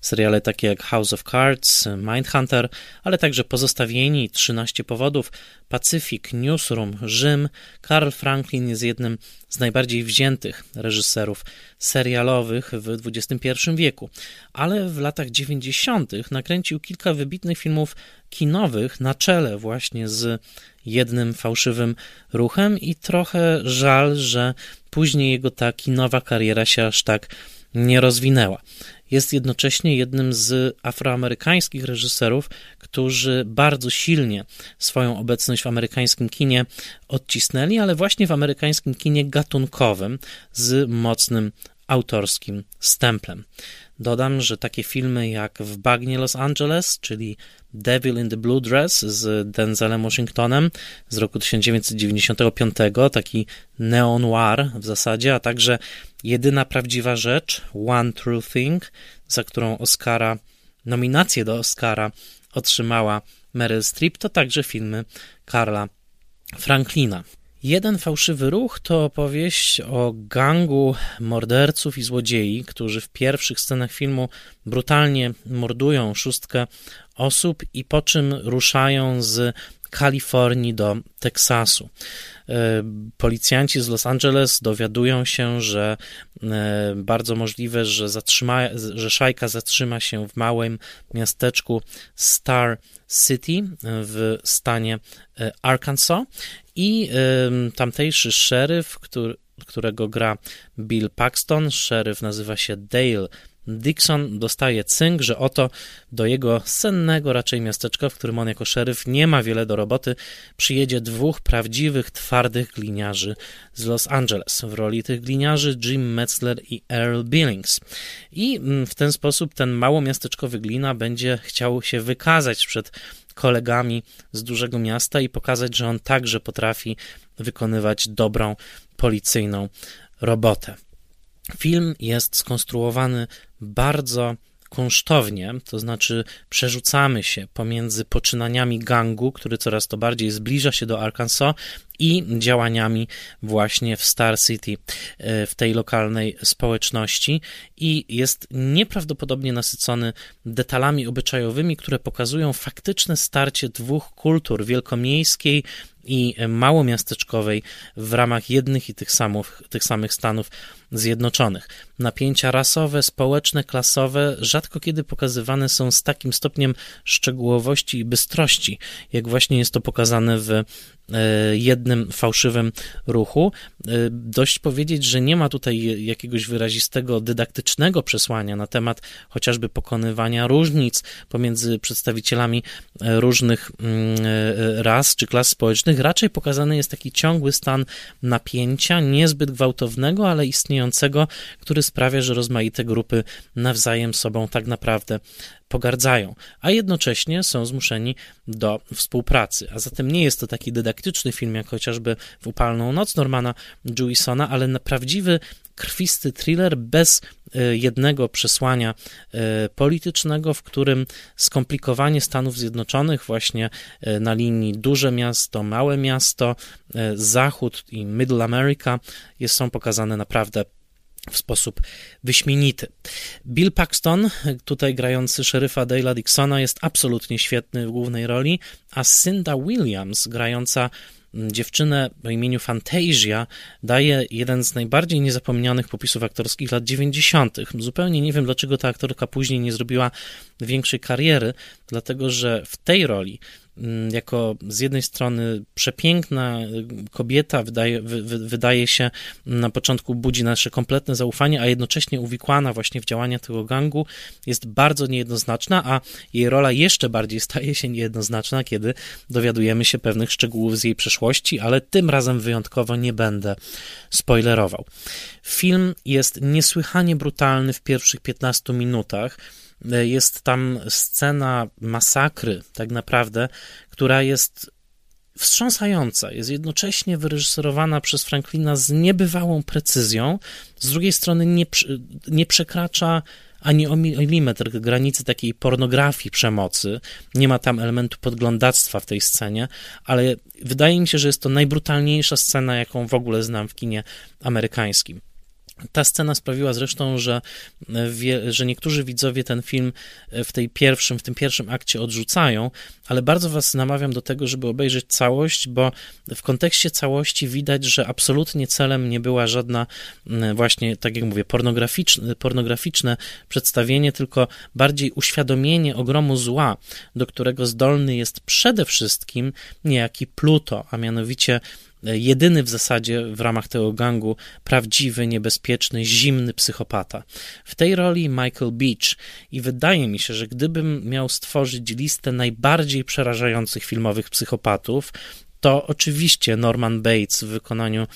Seriale takie jak House of Cards, Mindhunter, ale także Pozostawieni, 13 powodów, Pacyfik, Newsroom, Rzym. Carl Franklin jest jednym z najbardziej wziętych reżyserów serialowych w XXI wieku, ale w latach 90. nakręcił kilka wybitnych filmów kinowych na czele właśnie z jednym fałszywym ruchem i trochę żal, że później jego ta kinowa kariera się aż tak nie rozwinęła. Jest jednocześnie jednym z afroamerykańskich reżyserów, którzy bardzo silnie swoją obecność w amerykańskim kinie odcisnęli, ale właśnie w amerykańskim kinie gatunkowym z mocnym autorskim stemplem. Dodam, że takie filmy jak W bagnie Los Angeles, czyli Devil in the Blue Dress z Denzelem Washingtonem z roku 1995, taki neo-noir w zasadzie, a także Jedyna prawdziwa rzecz, One True Thing, za którą Oscara, nominację do Oscara otrzymała Meryl Streep, to także filmy Karla Franklina. Jeden fałszywy ruch to opowieść o gangu morderców i złodziei, którzy w pierwszych scenach filmu brutalnie mordują szóstkę osób i po czym ruszają z Kalifornii do Teksasu. E, policjanci z Los Angeles dowiadują się, że e, bardzo możliwe, że, zatrzyma, że szajka zatrzyma się w małym miasteczku Star City w stanie e, Arkansas. I tamtejszy szeryf, który, którego gra Bill Paxton, szeryf nazywa się Dale Dixon dostaje cynk, że oto do jego sennego raczej miasteczka, w którym on jako szeryf nie ma wiele do roboty, przyjedzie dwóch prawdziwych, twardych gliniarzy z Los Angeles. W roli tych gliniarzy Jim Metzler i Earl Billings. I mm, w ten sposób ten małomiasteczkowy glina będzie chciał się wykazać przed kolegami z dużego miasta i pokazać, że on także potrafi wykonywać dobrą policyjną robotę. Film jest skonstruowany bardzo kunsztownie, to znaczy przerzucamy się pomiędzy poczynaniami gangu, który coraz to bardziej zbliża się do Arkansas i działaniami właśnie w Star City, e, w tej lokalnej społeczności i jest nieprawdopodobnie nasycony detalami obyczajowymi, które pokazują faktyczne starcie dwóch kultur wielkomiejskiej i małomiasteczkowej w ramach jednych i tych samych, tych samych Stanów Zjednoczonych. Napięcia rasowe, społeczne, klasowe rzadko kiedy pokazywane są z takim stopniem szczegółowości i bystrości, jak właśnie jest to pokazane w e, fałszywym ruchu. E, dość powiedzieć, że nie ma tutaj jakiegoś wyrazistego, dydaktycznego przesłania na temat chociażby pokonywania różnic pomiędzy przedstawicielami e, różnych mm, ras czy klas społecznych. Raczej pokazany jest taki ciągły stan napięcia, niezbyt gwałtownego, ale istniejącego, który sprawia, że rozmaite grupy nawzajem sobą tak naprawdę pogardzają, a jednocześnie są zmuszeni do współpracy. A zatem nie jest to taki dydaktyczny film, jak chociażby w Upalną Noc Normana Jewisona, ale na prawdziwy, krwisty thriller bez e, jednego przesłania e, politycznego, w którym skomplikowanie Stanów Zjednoczonych właśnie e, na linii duże miasto, małe miasto, Zachód i Middle America jest, są pokazane naprawdę w sposób wyśmienity. Bill Paxton, tutaj grający szeryfa Dale'a Dixona, jest absolutnie świetny w głównej roli, a Cinda Williams, grająca dziewczynę o imieniu Fantasia daje jeden z najbardziej niezapomnianych popisów aktorskich lat 90. Zupełnie nie wiem, dlaczego ta aktorka później nie zrobiła większej kariery, dlatego że w tej roli jako z jednej strony przepiękna y, kobieta wydaje, wy, wydaje się na początku budzi nasze kompletne zaufanie, a jednocześnie uwikłana właśnie w działania tego gangu jest bardzo niejednoznaczna, a jej rola jeszcze bardziej staje się niejednoznaczna, kiedy dowiadujemy się pewnych szczegółów z jej przeszłości, ale tym razem wyjątkowo nie będę spoilerował. Film jest niesłychanie brutalny w pierwszych 15 minutach jest tam scena masakry, tak naprawdę, która jest wstrząsająca, jest jednocześnie wyreżyserowana przez Franklina z niebywałą precyzją, z drugiej strony nie, nie przekracza ani o milimetr granicy takiej pornografii przemocy. Nie ma tam elementu podglądactwa w tej scenie, ale wydaje mi się, że jest to najbrutalniejsza scena, jaką w ogóle znam w kinie amerykańskim. Ta scena sprawiła zresztą, że, e, wie, że niektórzy widzowie ten film e, w tej pierwszym, w tym pierwszym akcie odrzucają, ale bardzo was namawiam do tego, żeby obejrzeć całość, bo w kontekście całości widać, że absolutnie celem nie była żadna właśnie, tak jak mówię, pornograficzne, pornograficzne przedstawienie, tylko bardziej uświadomienie ogromu zła, do którego zdolny jest przede wszystkim niejaki Pluto, a mianowicie jedyny w zasadzie w ramach tego gangu prawdziwy, niebezpieczny, zimny psychopata. W tej roli Michael Beach i wydaje mi się, że gdybym miał stworzyć listę najbardziej przerażających filmowych psychopatów, to oczywiście Norman Bates w wykonaniu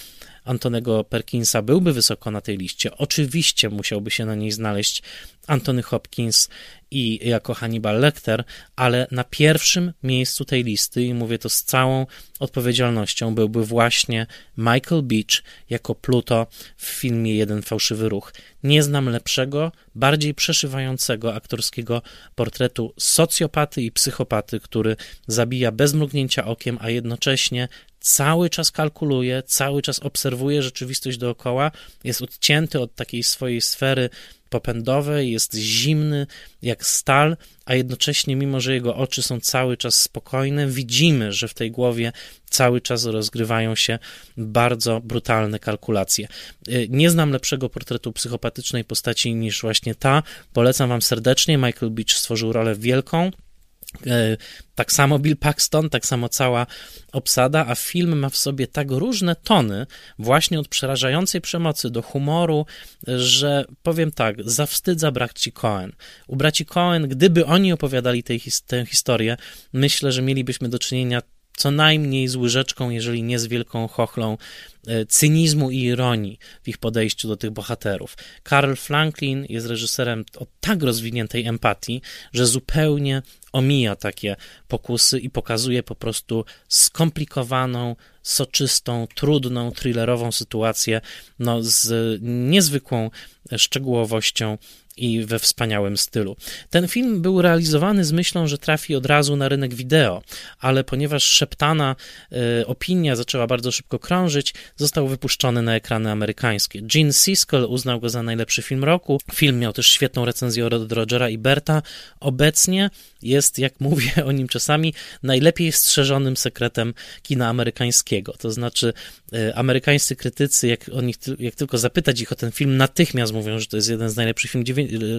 Antonego Perkinsa byłby wysoko na tej liście. Oczywiście musiałby się na niej znaleźć Antony Hopkins i jako Hannibal Lecter, ale na pierwszym miejscu tej listy, i mówię to z całą odpowiedzialnością, byłby właśnie Michael Beach jako Pluto w filmie Jeden fałszywy ruch. Nie znam lepszego, bardziej przeszywającego aktorskiego portretu socjopaty i psychopaty, który zabija bez mrugnięcia okiem, a jednocześnie cały czas kalkuluje, cały czas obserwuje rzeczywistość dookoła, jest odcięty od takiej swojej sfery popędowej, jest zimny jak stal, a jednocześnie, mimo że jego oczy są cały czas spokojne, widzimy, że w tej głowie cały czas rozgrywają się bardzo brutalne kalkulacje. Y, nie znam lepszego portretu psychopatycznej postaci niż właśnie ta. Polecam Wam serdecznie. Michael Beach stworzył rolę wielką. E, tak samo Bill Paxton, tak samo cała obsada, a film ma w sobie tak różne tony, właśnie od przerażającej przemocy do humoru, że powiem tak, zawstydza braci Cohen. U braci Cohen, gdyby oni opowiadali tej, tę historię, myślę, że mielibyśmy do czynienia co najmniej z łyżeczką, jeżeli nie z wielką chochlą e, cynizmu i ironii w ich podejściu do tych bohaterów. Karl Franklin jest reżyserem o tak rozwiniętej empatii, że zupełnie omija takie pokusy i pokazuje po prostu skomplikowaną, soczystą, trudną, thrillerową sytuację no, z niezwykłą szczegółowością i we wspaniałym stylu. Ten film był realizowany z myślą, że trafi od razu na rynek wideo, ale ponieważ szeptana y, opinia zaczęła bardzo szybko krążyć, został wypuszczony na ekrany amerykańskie. Gene Siskel uznał go za najlepszy film roku. Film miał też świetną recenzję od Rogera i Berta. Obecnie jest, jak mówię o nim czasami, najlepiej strzeżonym sekretem kina amerykańskiego. To znaczy, y, amerykańscy krytycy, jak, nich, jak tylko zapytać ich o ten film, natychmiast mówią, że to jest jeden z najlepszych film,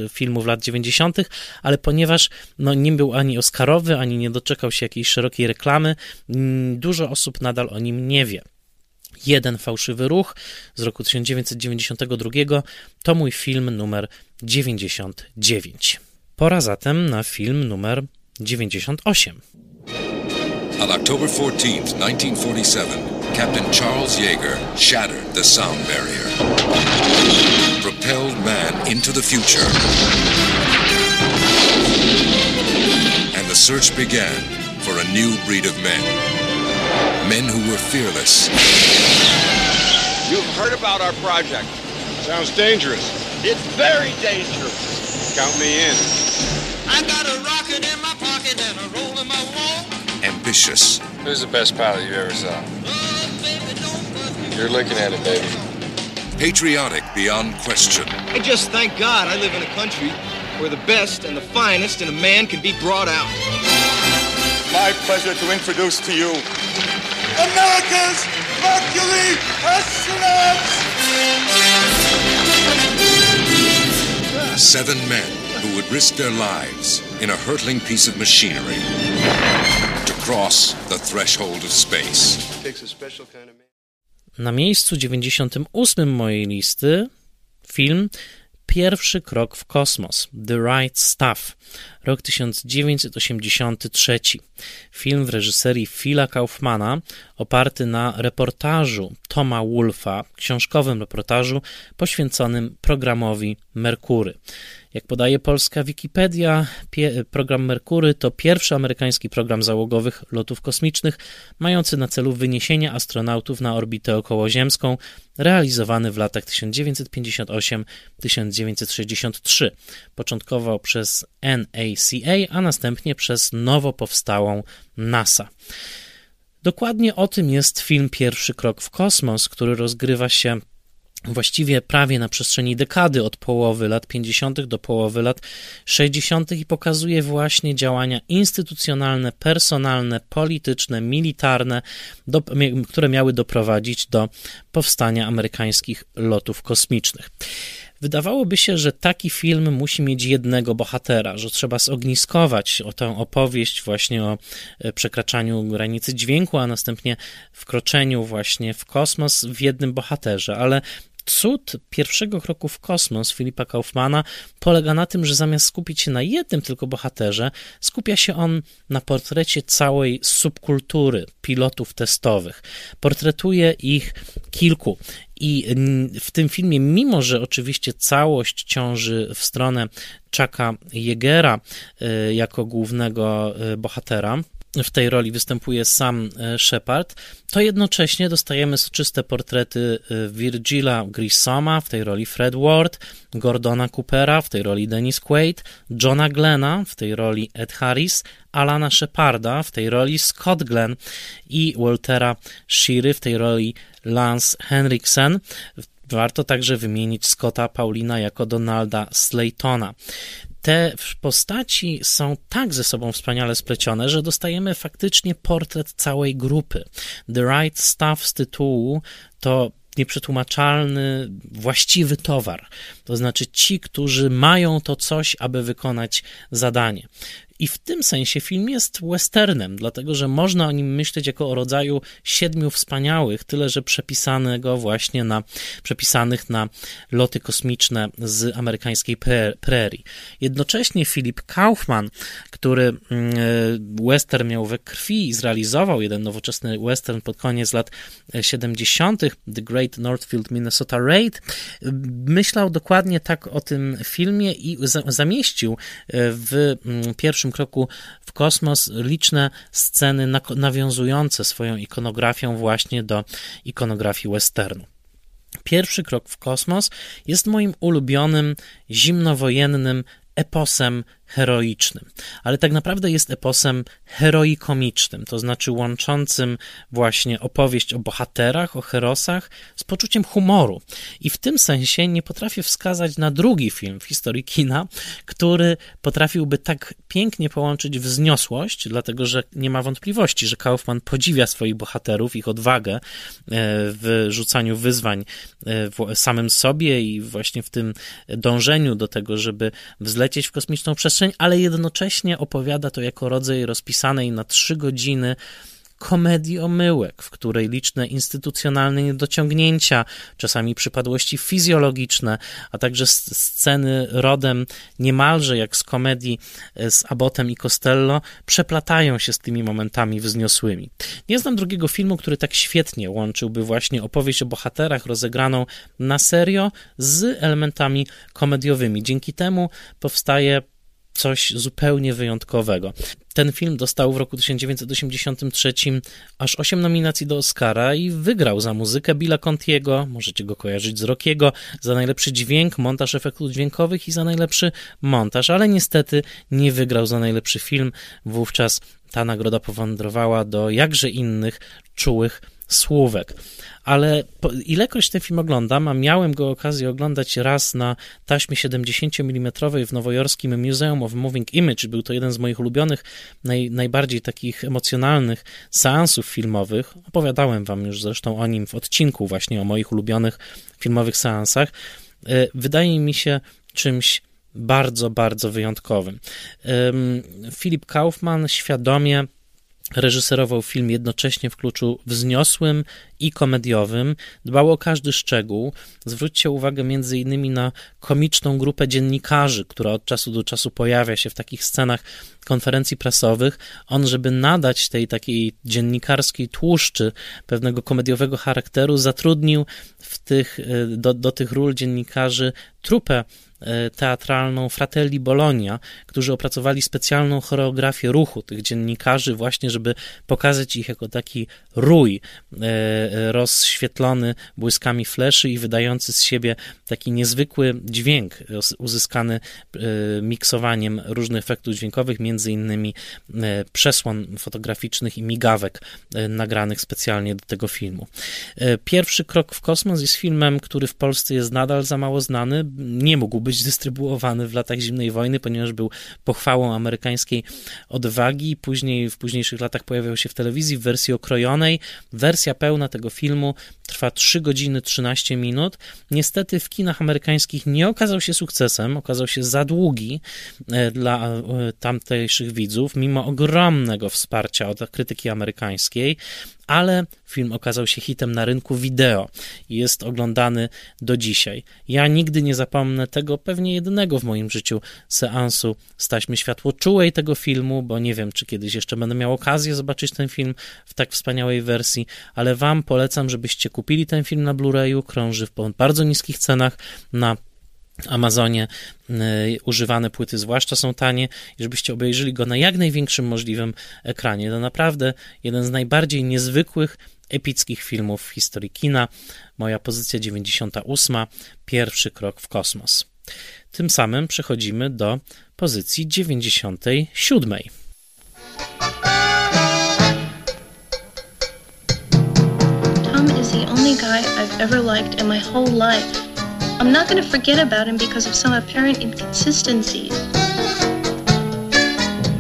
filmów lat 90., ale ponieważ no, nie był ani Oscarowy, ani nie doczekał się jakiejś szerokiej reklamy, mm, dużo osób nadal o nim nie wie. Jeden fałszywy ruch z roku 1992 to mój film numer 99. Pora zatem na film numer 98. On October 14, 1947, Captain Charles Yeager shattered the sound barrier, propelled man into the future. And the search began for a new breed of men. Men who were fearless. You've heard about our project. Sounds dangerous. It's very dangerous. Count me in. I got a rocket in Ambitious. Who's the best pilot you ever saw? You're looking at it, baby. Patriotic beyond question. I just thank God I live in a country where the best and the finest in a man can be brought out. My pleasure to introduce to you America's Hercules astronauts! Seven men who would risk their lives in a hurtling piece of machinery to cross the threshold of space. Na miejscu 98 mojej listy film Pierwszy krok w kosmos The Right Stuff, rok 1983. Film w reżyserii Phila Kaufmana, oparty na reportażu Toma Wolfa, książkowym reportażu poświęconym programowi Merkury. Jak podaje polska Wikipedia, program Merkury to pierwszy amerykański program załogowych lotów kosmicznych, mający na celu wyniesienie astronautów na orbitę okołoziemską, realizowany w latach 1958-1963, początkowo przez NACA, a następnie przez nowo powstałą NASA. Dokładnie o tym jest film Pierwszy krok w kosmos, który rozgrywa się właściwie prawie na przestrzeni dekady od połowy lat 50. do połowy lat 60. i pokazuje właśnie działania instytucjonalne, personalne, polityczne, militarne, do, które miały doprowadzić do powstania amerykańskich lotów kosmicznych. Wydawałoby się, że taki film musi mieć jednego bohatera, że trzeba zogniskować o tę opowieść właśnie o e, przekraczaniu granicy dźwięku, a następnie wkroczeniu właśnie w kosmos w jednym bohaterze, ale cud pierwszego kroku w kosmos Filipa Kaufmana polega na tym, że zamiast skupić się na jednym tylko bohaterze, skupia się on na portrecie całej subkultury pilotów testowych. Portretuje ich kilku. I w tym filmie, mimo że oczywiście całość ciąży w stronę Chucka Jegera y, jako głównego y, bohatera, w tej roli występuje sam e, Shepard, to jednocześnie dostajemy soczyste portrety e, Virgila Grissoma w tej roli Fred Ward, Gordona Coopera w tej roli Dennis Quaid, Johna Glena w tej roli Ed Harris, Alana Sheparda w tej roli Scott Glenn i Waltera Sheary w tej roli Lance Henriksen. Warto także wymienić Scotta Paulina jako Donalda Slaytona te postaci są tak ze sobą wspaniale splecione, że dostajemy faktycznie portret całej grupy. The Right Stuff z tytułu to nieprzetłumaczalny, właściwy towar. To znaczy ci, którzy mają to coś, aby wykonać zadanie. I w tym sensie film jest westernem, dlatego że można o nim myśleć jako o rodzaju siedmiu wspaniałych, tyle że przepisanego właśnie na, przepisanych na loty kosmiczne z amerykańskiej prerii. Jednocześnie Philip Kaufman, który mm, western miał we krwi i zrealizował jeden nowoczesny western pod koniec lat 70., The Great Northfield Minnesota Raid, myślał dokładnie tak o tym filmie i zamieścił w mm, pierwszym pierwszym kroku w kosmos liczne sceny nawiązujące swoją ikonografią właśnie do ikonografii westernu. Pierwszy krok w kosmos jest moim ulubionym zimnowojennym eposem heroicznym, ale tak naprawdę jest eposem heroikomicznym, to znaczy łączącym właśnie opowieść o bohaterach, o herosach z poczuciem humoru. I w tym sensie nie potrafię wskazać na drugi film w historii kina, który potrafiłby tak pięknie połączyć wzniosłość, dlatego że nie ma wątpliwości, że Kaufman podziwia swoich bohaterów, ich odwagę e, w rzucaniu wyzwań e, samym sobie i właśnie w tym dążeniu do tego, żeby wzlecieć w kosmiczną przestrzeń przestrzeń, ale jednocześnie opowiada to jako rodzaj rozpisanej na trzy godziny komedii omyłek, w której liczne instytucjonalne niedociągnięcia, czasami przypadłości fizjologiczne, a także sceny rodem niemalże jak z komedii e, z Abotem i Costello, przeplatają się z tymi momentami wzniosłymi. Nie znam drugiego filmu, który tak świetnie łączyłby właśnie opowieść o bohaterach rozegraną na serio z elementami komediowymi. Dzięki temu powstaje coś zupełnie wyjątkowego. Ten film dostał w roku 1983 aż 8 nominacji do Oscara i wygrał za muzykę Billa Contiego, możecie go kojarzyć z Rockiego, za najlepszy dźwięk, montaż efektów dźwiękowych i za najlepszy montaż, ale niestety nie wygrał za najlepszy film. Wówczas ta nagroda powędrowała do jakże innych czułych słówek. Ale ilekroć ten film oglądam, a miałem go okazję oglądać raz na taśmie 70 mm w nowojorskim Museum of Moving Image, był to jeden z moich ulubionych, naj, najbardziej takich emocjonalnych seansów filmowych. Opowiadałem wam już zresztą o nim w odcinku właśnie o moich ulubionych filmowych seansach. E, wydaje mi się czymś bardzo, bardzo wyjątkowym. Filip Kaufman świadomie reżyserował film jednocześnie w kluczu wzniosłym i komediowym, dbał o każdy szczegół. Zwróćcie uwagę między innymi na komiczną grupę dziennikarzy, która od czasu do czasu pojawia się w takich scenach konferencji prasowych. On, żeby nadać tej takiej dziennikarskiej tłuszczy pewnego komediowego charakteru, zatrudnił w tych, do, do tych ról dziennikarzy trupę teatralną Fratelli Bologna, którzy opracowali specjalną choreografię ruchu tych dziennikarzy, właśnie żeby pokazać ich jako taki rój e, rozświetlony błyskami fleszy i wydający z siebie taki niezwykły dźwięk uzyskany e, miksowaniem różnych efektów dźwiękowych, między innymi przesłon fotograficznych i migawek nagranych specjalnie do tego filmu. Pierwszy krok w kosmos jest filmem, który w Polsce jest nadal za mało znany. Nie mógł być dystrybuowany w latach zimnej wojny, ponieważ był pochwałą amerykańskiej odwagi. Później, w późniejszych latach pojawiał się w telewizji w wersji okrojonej. Wersja pełna tego filmu trwa 3 godziny 13 minut. Niestety w kinach amerykańskich nie okazał się sukcesem, okazał się za długi e, dla e, tamtejszych widzów, mimo ogromnego wsparcia od krytyki amerykańskiej ale film okazał się hitem na rynku wideo i jest oglądany do dzisiaj. Ja nigdy nie zapomnę tego pewnie jedynego w moim życiu seansu z taśmy światłoczułej tego filmu, bo nie wiem, czy kiedyś jeszcze będę miał okazję zobaczyć ten film w tak wspaniałej wersji, ale wam polecam, żebyście kupili ten film na Blu-rayu, krąży w bardzo niskich cenach na Amazonie y, używane płyty zwłaszcza są tanie i żebyście obejrzeli go na jak największym możliwym ekranie. To naprawdę jeden z najbardziej niezwykłych, epickich filmów w historii kina. Moja pozycja 98, pierwszy krok w kosmos. Tym samym przechodzimy do pozycji 97. Is the only guy I've ever liked in my whole life. I'm not going to forget about him because of some apparent inconsistencies.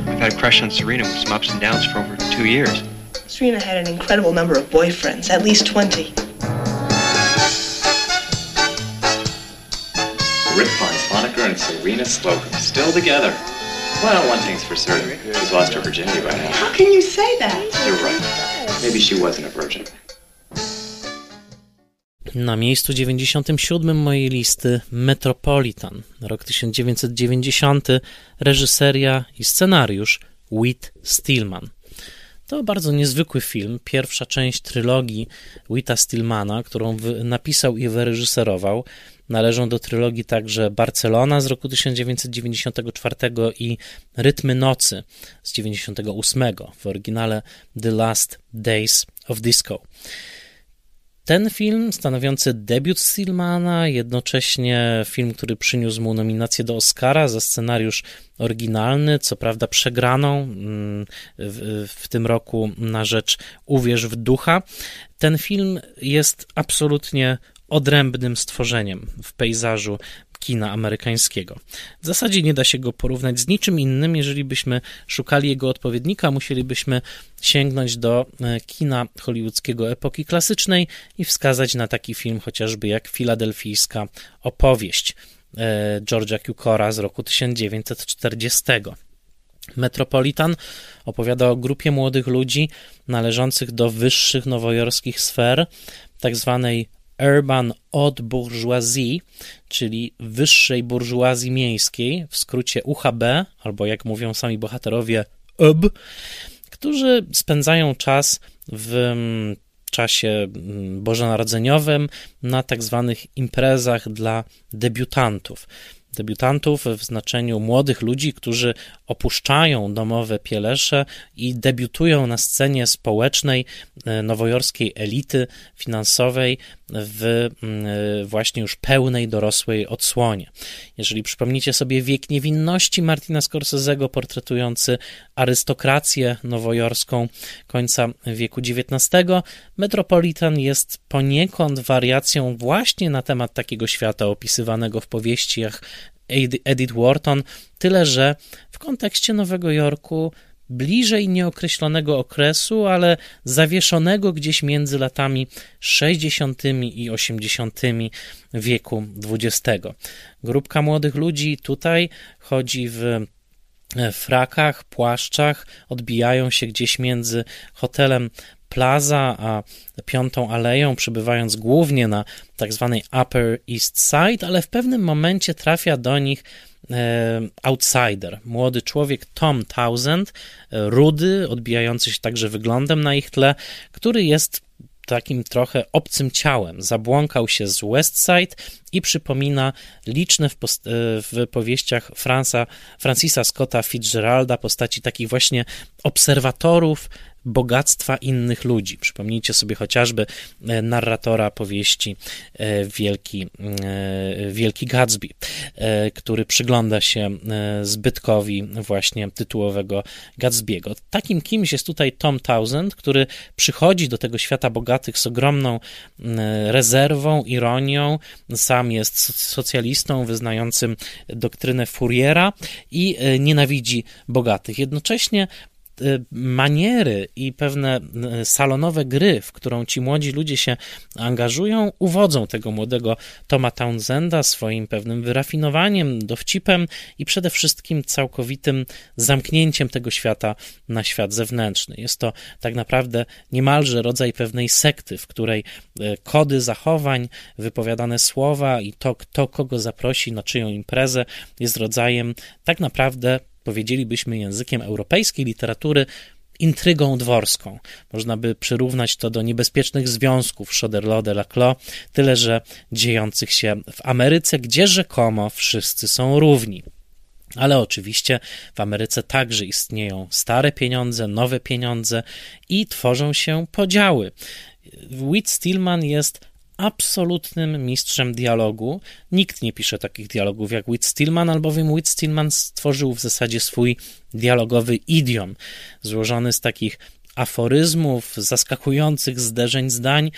I've had a crush on Serena with some ups and downs for over two years. Serena had an incredible number of boyfriends, at least 20. Rick finds Honecker and Serena Slocum still together. Well, one thing's for certain. She's lost her virginity by now. How can you say that? You're right. Maybe she wasn't a virgin. Na miejscu 97 mojej listy Metropolitan, rok 1990, reżyseria i scenariusz Whit Stillman. To bardzo niezwykły film, pierwsza część trylogii Wita Stillmana, którą napisał i wyreżyserował. Należą do trylogii także Barcelona z roku 1994 i Rytmy Nocy z 1998, w oryginale The Last Days of Disco. Ten film, stanowiący debiut Stillmana, jednocześnie film, który przyniósł mu nominację do Oscara za scenariusz oryginalny, co prawda przegraną mm, w, w tym roku na rzecz Uwierz w ducha. Ten film jest absolutnie odrębnym stworzeniem w pejzażu kina amerykańskiego. W zasadzie nie da się go porównać z niczym innym. Jeżeli byśmy szukali jego odpowiednika, musielibyśmy sięgnąć do e, kina hollywoodzkiego epoki klasycznej i wskazać na taki film chociażby jak Filadelfijska opowieść e, George'a Cukora z roku 1940. Metropolitan opowiada o grupie młodych ludzi należących do wyższych nowojorskich sfer, tak zwanej urban haute bourgeoisie, czyli wyższej burżuazji miejskiej, w skrócie UHB, albo jak mówią sami bohaterowie, UB, którzy spędzają czas w mm, czasie mm, bożonarodzeniowym na tak zwanych imprezach dla debiutantów. Debiutantów w znaczeniu młodych ludzi, którzy opuszczają domowe pielesze i debiutują na scenie społecznej e, nowojorskiej elity finansowej w mm, właśnie już pełnej dorosłej odsłonie. Jeżeli przypomnicie sobie wiek niewinności Martina Scorsese'ego portretujący arystokrację nowojorską końca wieku XIX, Metropolitan jest poniekąd wariacją właśnie na temat takiego świata opisywanego w powieściach Edith Wharton, tyle że w kontekście Nowego Jorku bliżej nieokreślonego okresu, ale zawieszonego gdzieś między latami 60. i 80. wieku XX. Grupka młodych ludzi tutaj chodzi w frakach, płaszczach, odbijają się gdzieś między hotelem Plaza a Piątą Aleją, przybywając głównie na tak zwanej Upper East Side, ale w pewnym momencie trafia do nich e, outsider, młody człowiek Tom Townsend, e, rudy, odbijający się także wyglądem na ich tle, który jest takim trochę obcym ciałem. Zabłąkał się z West Side i przypomina liczne w, post- e, w powieściach Franca, Francisa Scotta Fitzgeralda postaci takich właśnie obserwatorów bogactwa innych ludzi. Przypomnijcie sobie chociażby e, narratora powieści e, Wielki, e, Wielki Gatsby, który przygląda się zbytkowi właśnie tytułowego Gatsby'ego. Takim kimś jest tutaj Tom Townsend, który przychodzi do tego świata bogatych z ogromną rezerwą, ironią. Sam jest socjalistą wyznającym doktrynę Fouriera i nienawidzi bogatych. Jednocześnie maniery i pewne y, salonowe gry, w którą ci młodzi ludzie się angażują, uwodzą tego młodego Toma Townsenda swoim pewnym wyrafinowaniem, dowcipem i przede wszystkim całkowitym zamknięciem tego świata na świat zewnętrzny. Jest to tak naprawdę niemalże rodzaj pewnej sekty, w której y, kody zachowań, wypowiadane słowa i to, kto kogo zaprosi na czyją imprezę, jest rodzajem tak naprawdę powiedzielibyśmy językiem europejskiej literatury, intrygą dworską. Można by przyrównać to do niebezpiecznych związków Choderlos de Laclos, tyle że dziejących się w Ameryce, gdzie rzekomo wszyscy są równi. Ale oczywiście w Ameryce także istnieją stare pieniądze, nowe pieniądze i tworzą się podziały. Whit Stillman jest absolutnym mistrzem dialogu. Nikt nie pisze takich dialogów jak Whit Stillman, albowiem Whit Stillman stworzył w zasadzie swój dialogowy idiom, złożony z takich aforyzmów, zaskakujących zderzeń zdań.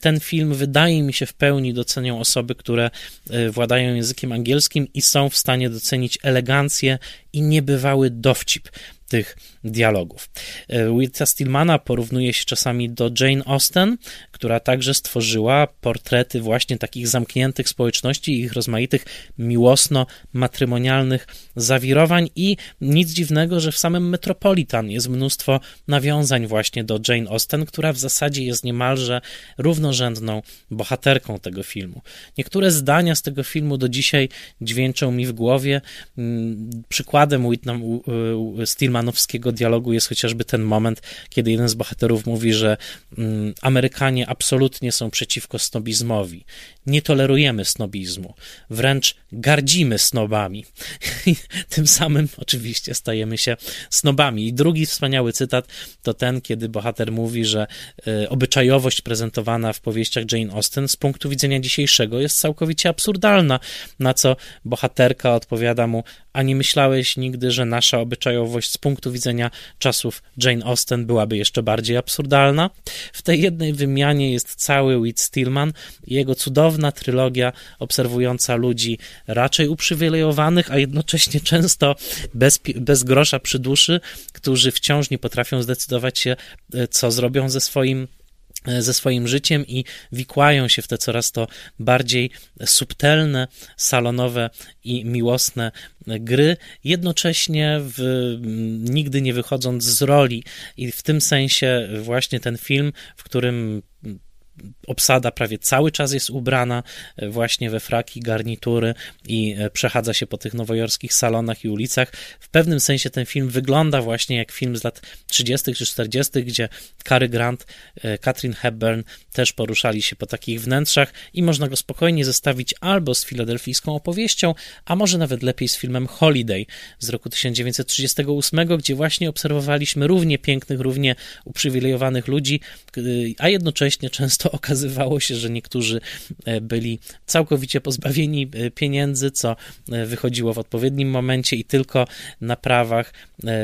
Ten film wydaje mi się w pełni docenią osoby, które e, władają językiem angielskim i są w stanie docenić elegancję i niebywały dowcip tych dialogów. E, Wita Stillmana porównuje się czasami do Jane Austen, która także stworzyła portrety właśnie takich zamkniętych społeczności i ich rozmaitych miłosno-matrymonialnych zawirowań i nic dziwnego, że w samym Metropolitan jest mnóstwo nawiązań właśnie do Jane Austen, która w zasadzie jest niemalże równorzędną bohaterką tego filmu. Niektóre zdania z tego filmu do dzisiaj dźwięczą mi w głowie. Mm, przykładem Stillmanowskiego dialogu jest chociażby ten moment, kiedy jeden z bohaterów mówi, że mm, Amerykanie absolutnie są przeciwko snobizmowi. Nie tolerujemy snobizmu, wręcz gardzimy snobami. Tym samym oczywiście stajemy się snobami. I drugi wspaniały cytat to ten, kiedy bohater mówi, że y, obyczajowość prezentowana w powieściach Jane Austen z punktu widzenia dzisiejszego jest całkowicie absurdalna, na co bohaterka odpowiada mu, a nie myślałeś nigdy, że nasza obyczajowość z punktu widzenia czasów Jane Austen byłaby jeszcze bardziej absurdalna? W tej jednej wymianie jest cały Whit Stillman i jego cudowna trylogia obserwująca ludzi raczej uprzywilejowanych, a jednocześnie często bez, bez grosza przy duszy, którzy wciąż nie potrafią zdecydować się, e, co zrobią ze swoim ze swoim życiem i wikłają się w te coraz to bardziej subtelne, salonowe i miłosne gry, jednocześnie w, nigdy nie wychodząc z roli. I w tym sensie właśnie ten film, w którym obsada prawie cały czas jest ubrana właśnie we fraki, garnitury i przechadza się po tych nowojorskich salonach i ulicach. W pewnym sensie ten film wygląda właśnie jak film z lat 30. czy 40., gdzie Cary Grant, Katrin Hepburn też poruszali się po takich wnętrzach i można go spokojnie zestawić albo z filadelfijską opowieścią, a może nawet lepiej z filmem Holiday z roku 1938, gdzie właśnie obserwowaliśmy równie pięknych, równie uprzywilejowanych ludzi, a jednocześnie często okazywało się, że niektórzy e, byli całkowicie pozbawieni e, pieniędzy, co e, wychodziło w odpowiednim momencie i tylko na prawach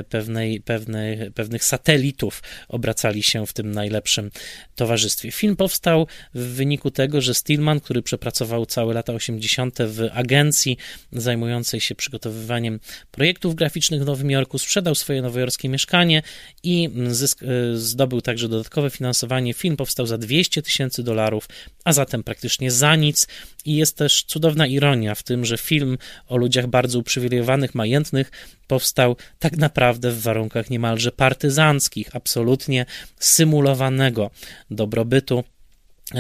pewnej, pewnej, pewnych satelitów obracali się w tym najlepszym towarzystwie. Film powstał w wyniku tego, że Stillman, który przepracował całe lata 80. w agencji zajmującej się przygotowywaniem projektów graficznych w Nowym Jorku, sprzedał swoje nowojorskie mieszkanie i zysk, e, zdobył także dodatkowe finansowanie. Film powstał za 200 tysięcy dolarów, a zatem praktycznie za nic. I jest też cudowna ironia w tym, że film o ludziach bardzo uprzywilejowanych, majętnych powstał tak naprawdę w warunkach niemalże partyzanckich, absolutnie symulowanego dobrobytu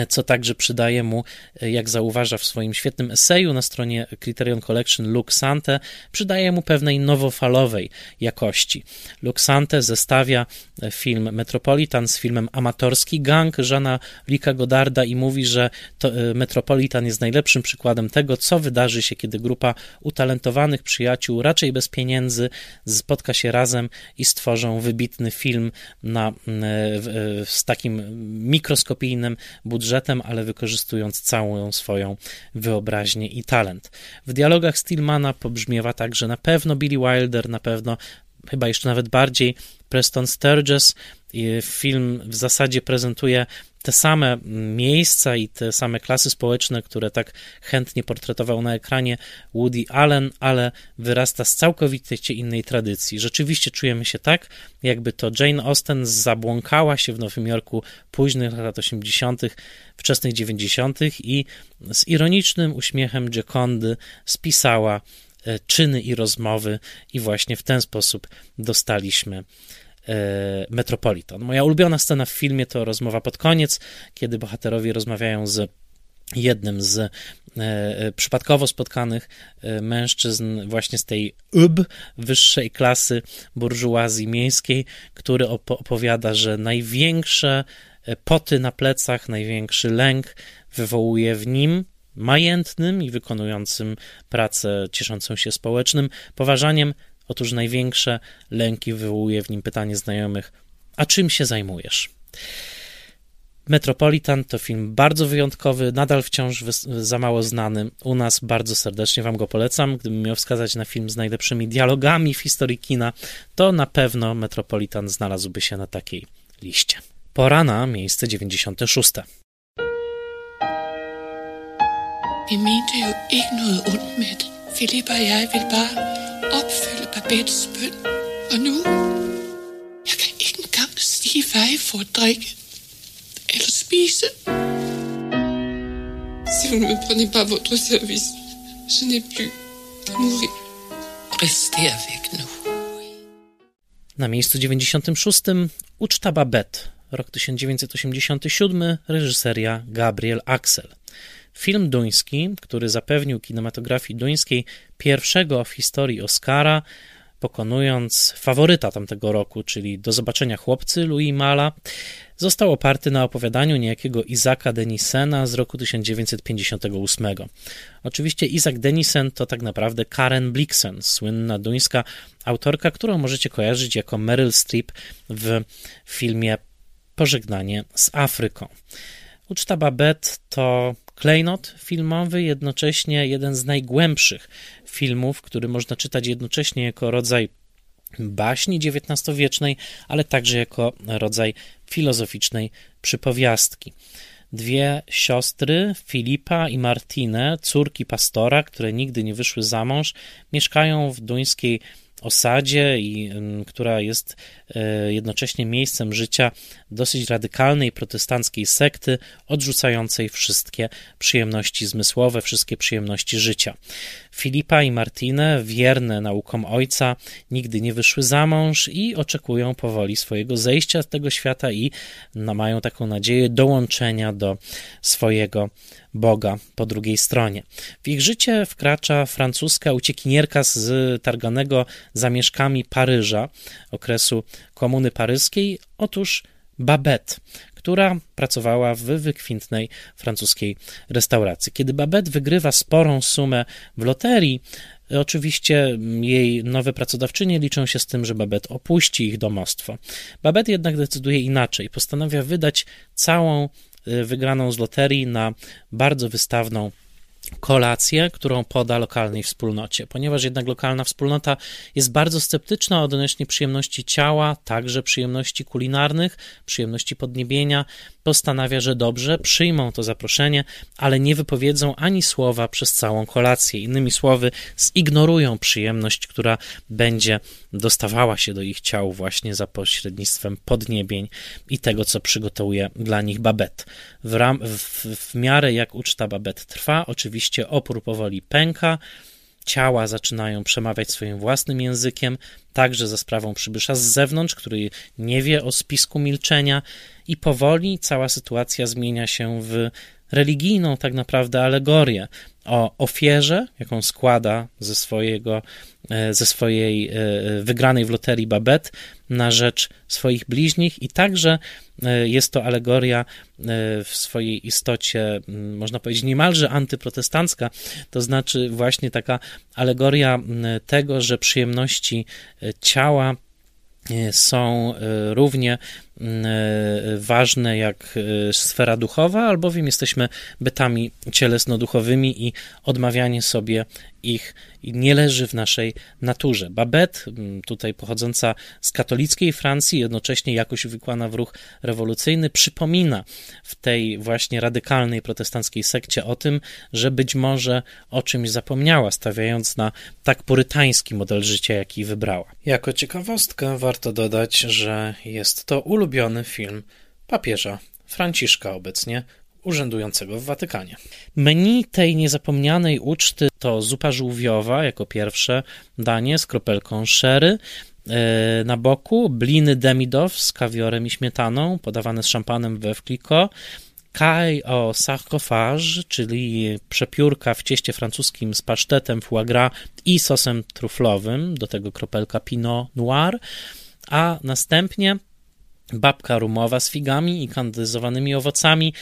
co także przydaje mu, jak zauważa w swoim świetnym eseju na stronie Criterion Collection Luke Sante, przydaje mu pewnej nowofalowej jakości. Luke Sante zestawia film Metropolitan z filmem Amatorski Gang Żana Lika Godarda i mówi, że e, Metropolitan jest najlepszym przykładem tego, co wydarzy się, kiedy grupa utalentowanych przyjaciół, raczej bez pieniędzy, spotka się razem i stworzą wybitny film na, e, z takim mikroskopijnym budżetem, ale wykorzystując całą swoją wyobraźnię i talent. W dialogach Stillmana pobrzmiewa także na pewno Billy Wilder, na pewno chyba jeszcze nawet bardziej Preston Sturges. Film w zasadzie prezentuje te same miejsca i te same klasy społeczne, które tak chętnie portretował na ekranie Woody Allen, ale wyrasta z całkowicie innej tradycji. Rzeczywiście czujemy się tak, jakby to Jane Austen zabłąkała się w Nowym Jorku późnych lat 80., wczesnych 90. i z ironicznym uśmiechem Giocondy spisała e, czyny i rozmowy, i właśnie w ten sposób dostaliśmy Metropolitan. Moja ulubiona scena w filmie to rozmowa pod koniec, kiedy bohaterowie rozmawiają z jednym z e, e przypadkowo spotkanych e, mężczyzn właśnie z tej UB, wyższej klasy burżuazji miejskiej, który opowiada, że największe poty na plecach, największy lęk wywołuje w nim majętnym i wykonującym pracę cieszącą się społecznym poważaniem Otóż największe lęki wywołuje w nim pytanie znajomych: A czym się zajmujesz? Metropolitan to film bardzo wyjątkowy, nadal wciąż za mało znany. U nas bardzo serdecznie Wam go polecam. Gdybym miał wskazać na film z najlepszymi dialogami w historii kina, to na pewno Metropolitan znalazłby się na takiej liście. Pora na miejsce 96. Vi opfylde Babettes bøn. Og nu, jeg kan ikke engang sige, hvad jeg får at drikke eller spise. Si vous ne me prenez pas votre service, je n'ai plus qu'à mourir. Restez avec nous. Na miejscu 96 Uczta Babette, rok 1987, reżyseria Gabriel Axel. Film duński, który zapewnił kinematografii duńskiej pierwszego w historii Oscara, pokonując faworyta tamtego roku, czyli Do zobaczenia chłopcy Louis Mala, został oparty na opowiadaniu niejakiego Izaka Denisena z roku 1958. Oczywiście Izak Denisen to tak naprawdę Karen Blixen, słynna duńska autorka, którą możecie kojarzyć jako Meryl Streep w filmie Pożegnanie z Afryką. Uczta Babette to klejnot filmowy, jednocześnie jeden z najgłębszych filmów, który można czytać jednocześnie jako rodzaj baśni XIX-wiecznej, ale także jako rodzaj filozoficznej przypowiastki. Dwie siostry, Filipa i Martinę, córki pastora, które nigdy nie wyszły za mąż, mieszkają w duńskiej osadzie, i, która jest jednocześnie miejscem życia dosyć radykalnej protestanckiej sekty, odrzucającej wszystkie przyjemności zmysłowe, wszystkie przyjemności życia. Filipa i Martine, wierne naukom ojca, nigdy nie wyszły za mąż i oczekują powoli swojego zejścia z tego świata i no, mają taką nadzieję dołączenia do swojego Boga po drugiej stronie. W ich życie wkracza francuska uciekinierka z targanego zamieszkami Paryża, okresu Komuny Paryskiej, otóż Babette, która pracowała w wykwintnej francuskiej restauracji. Kiedy Babette wygrywa sporą sumę w loterii, Oczywiście jej nowe pracodawczynie liczą się z tym, że Babette opuści ich domostwo. Babette jednak decyduje inaczej. Postanawia wydać całą y, wygraną z loterii na bardzo wystawną kolację, którą poda lokalnej wspólnocie. Ponieważ jednak lokalna wspólnota jest bardzo sceptyczna odnośnie przyjemności ciała, także przyjemności kulinarnych, przyjemności podniebienia, postanawia, że dobrze, przyjmą to zaproszenie, ale nie wypowiedzą ani słowa przez całą kolację. Innymi słowy, zignorują przyjemność, która będzie dostawała się do ich ciał właśnie za pośrednictwem podniebień i tego, co przygotowuje dla nich Babet. W, ram, w, w miarę jak uczta Babet trwa, oczywiście opór powoli pęka, ciała zaczynają przemawiać swoim własnym językiem, także za sprawą przybysza z zewnątrz, który nie wie o spisku milczenia, i powoli cała sytuacja zmienia się w religijną tak naprawdę alegorię o ofierze, jaką składa ze, swojego, e, ze swojej e, wygranej w loterii babet na rzecz swoich bliźnich. I także e, jest to alegoria w swojej istocie, można powiedzieć, niemalże antyprotestancka, to znaczy właśnie taka alegoria tego, że przyjemności ciała są równie ważne jak sfera duchowa, albowiem jesteśmy bytami cielesno-duchowymi i odmawianie sobie ich nie leży w naszej naturze. Babette, tutaj pochodząca z katolickiej Francji, jednocześnie jakoś uwikłana w ruch rewolucyjny, przypomina w tej właśnie radykalnej protestanckiej sekcie o tym, że być może o czymś zapomniała, stawiając na tak purytański model życia, jaki wybrała. Jako ciekawostkę warto dodać, że jest to ulubiony film papieża Franciszka obecnie, urzędującego w Watykanie. Menu tej niezapomnianej uczty to zupa żółwiowa jako pierwsze danie z kropelką sherry, e, na boku bliny demidow z kawiorem i śmietaną, podawane z szampanem we wkliko, Kaj o sarcophage, czyli przepiórka w cieście francuskim z pasztetem foie gras i sosem truflowym, do tego kropelka Pinot Noir, a następnie babka rumowa z figami i kandyzowanymi owocami,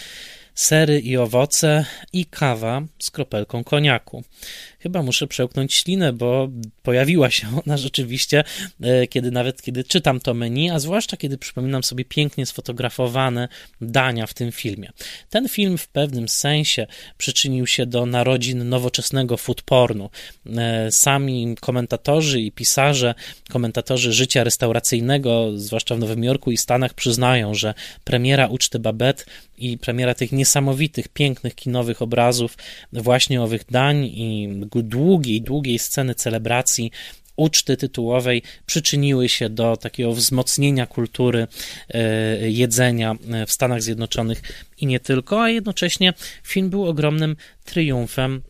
sery i owoce i kawa z kropelką koniaku chyba muszę przełknąć ślinę, bo pojawiła się ona rzeczywiście, e, kiedy nawet kiedy czytam to menu, a zwłaszcza kiedy przypominam sobie pięknie sfotografowane dania w tym filmie. Ten film w pewnym sensie przyczynił się do narodzin nowoczesnego food pornu. E, sami komentatorzy i pisarze, komentatorzy życia restauracyjnego, zwłaszcza w Nowym Jorku i Stanach, przyznają, że premiera Uczty Babette i premiera tych niesamowitych, pięknych kinowych obrazów właśnie owych dań i długiej, długiej sceny celebracji uczty tytułowej przyczyniły się do takiego wzmocnienia kultury e, jedzenia w Stanach Zjednoczonych i nie tylko, a jednocześnie film był ogromnym triumfem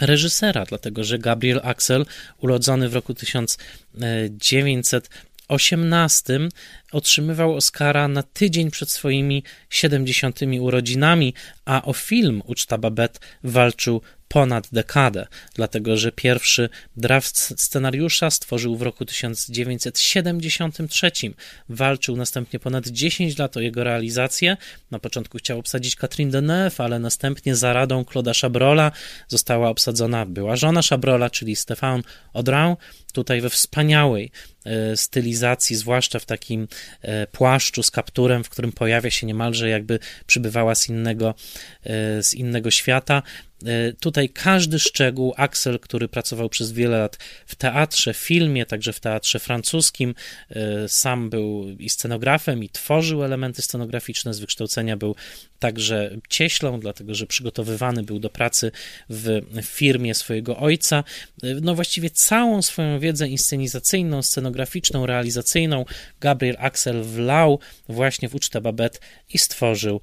reżysera, dlatego że Gabriel Axel, urodzony w roku 1918, otrzymywał Oscara na tydzień przed swoimi 70. urodzinami, a o film Uczta Babette walczył ponad dekadę, dlatego że pierwszy draft scenariusza stworzył w roku 1973. Walczył następnie ponad 10 lat o jego realizację. Na początku chciał obsadzić Catherine Deneuve, ale następnie za radą Claude'a Chabrola została obsadzona była żona Chabrola, czyli Stéphane Audran, tutaj we wspaniałej e, stylizacji, zwłaszcza w takim płaszczu z kapturem, w którym pojawia się niemalże jakby przybywała z innego, e, z innego świata. E, tutaj każdy szczegół, Axel, który pracował przez wiele lat w teatrze, filmie, także w teatrze francuskim, e, sam był i scenografem, i tworzył elementy scenograficzne, z wykształcenia był także cieślą, dlatego że przygotowywany był do pracy w firmie swojego ojca. E, no właściwie całą swoją wiedzę inscenizacyjną, scenograficzną, realizacyjną Gabriel Axel wlał właśnie w ucztę Babette i stworzył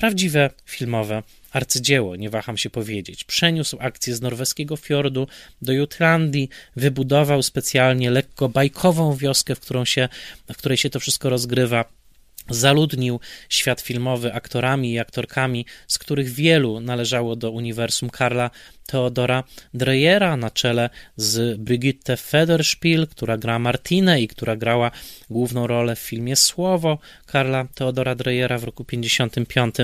prawdziwe filmowe arcydzieło, nie waham się powiedzieć. Przeniósł akcję z norweskiego fiordu do Jutlandii, wybudował specjalnie lekko bajkową wioskę, w, którą się, w której się to wszystko rozgrywa zaludnił świat filmowy aktorami i aktorkami, z których wielu należało do uniwersum Karla Theodora Dreyera na czele z Brigitte Federspiel, która gra Martinę i która grała główną rolę w filmie Słowo Karla Theodora Dreyera w roku 55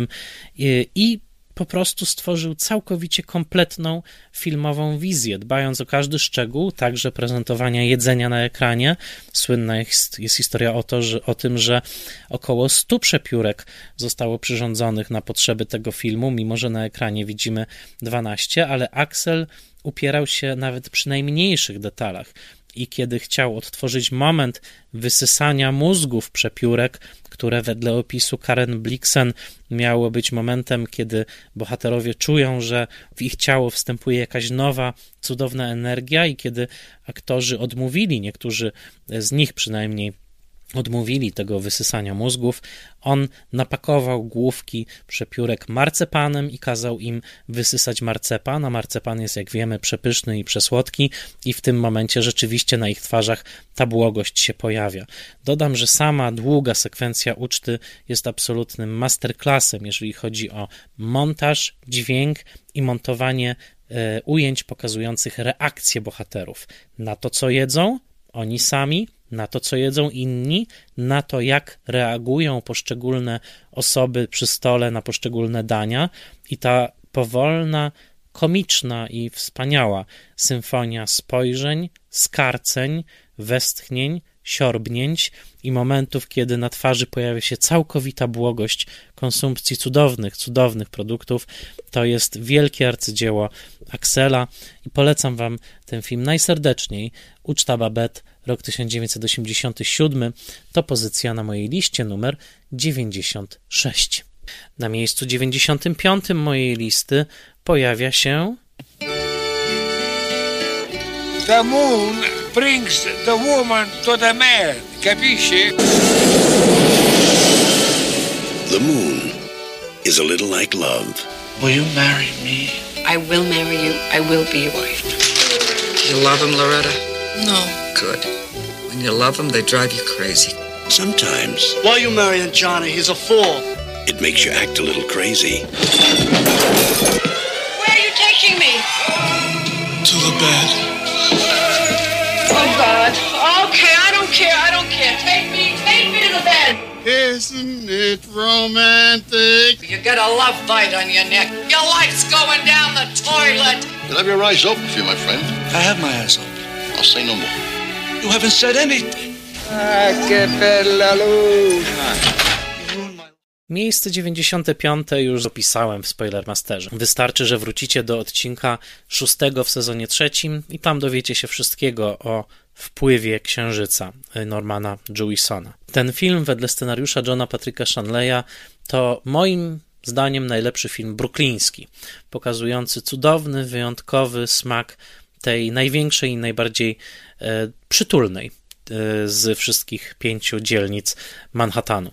i, i po prostu stworzył całkowicie kompletną filmową wizję, dbając o każdy szczegół, także prezentowania jedzenia na ekranie. Słynna jest, jest historia o, to, że, o tym, że około 100 przepiórek zostało przyrządzonych na potrzeby tego filmu, mimo że na ekranie widzimy 12, ale Axel upierał się nawet przy najmniejszych detalach i kiedy chciał odtworzyć moment wysysania mózgów przepiórek, które wedle opisu Karen Blixen miało być momentem, kiedy bohaterowie czują, że w ich ciało wstępuje jakaś nowa, cudowna energia i kiedy aktorzy odmówili, niektórzy z nich przynajmniej odmówili tego wysysania mózgów, on napakował główki przepiórek marcepanem i kazał im wysysać marcepan, a marcepan jest, jak wiemy, przepyszny i przesłodki i w tym momencie rzeczywiście na ich twarzach ta błogość się pojawia. Dodam, że sama długa sekwencja uczty jest absolutnym masterclassem, jeżeli chodzi o montaż, dźwięk i montowanie e, ujęć pokazujących reakcje bohaterów. Na to, co jedzą, oni sami, na to, co jedzą inni, na to, jak reagują poszczególne osoby przy stole na poszczególne dania, i ta powolna, komiczna i wspaniała symfonia spojrzeń, skarceń, westchnień, siorbnięć i momentów, kiedy na twarzy pojawia się całkowita błogość konsumpcji cudownych, cudownych produktów. To jest wielkie arcydzieło Axela i polecam Wam ten film najserdeczniej. Uczta Babette rok 1987, to pozycja na mojej liście numer 96. Na miejscu 95 mojej listy pojawia się The moon brings the woman to the man. Capisci? The moon is a little like love. Will you marry me? I will marry you. I will be your wife. You love him, Loretta? No. Good. When you love them, they drive you crazy. Sometimes Why are you marrying Johnny? He's a fool. it makes you act a little crazy. Where are you taking me? To the bed. Oh, God. Okay, I don't care. I don't care. Take me. Take me to the bed. Isn't it romantic? You got a love bite on your neck. Your life's going down the toilet. You'll have your eyes open for you, my friend. I have my eyes open. I'll say no more. You haven't said anything. Ah, che bella luce. Miejsce 95 już opisałem w Spoilermasterze. Wystarczy, że wrócicie do odcinka szóstego w sezonie trzecim i tam dowiecie się wszystkiego o wpływie Księżyca Normana Jewisona. Ten film wedle scenariusza Johna Patricka Shanleya to moim zdaniem najlepszy film brukliński, pokazujący cudowny, wyjątkowy smak tej największej i najbardziej e, przytulnej e, z wszystkich pięciu dzielnic Manhattanu.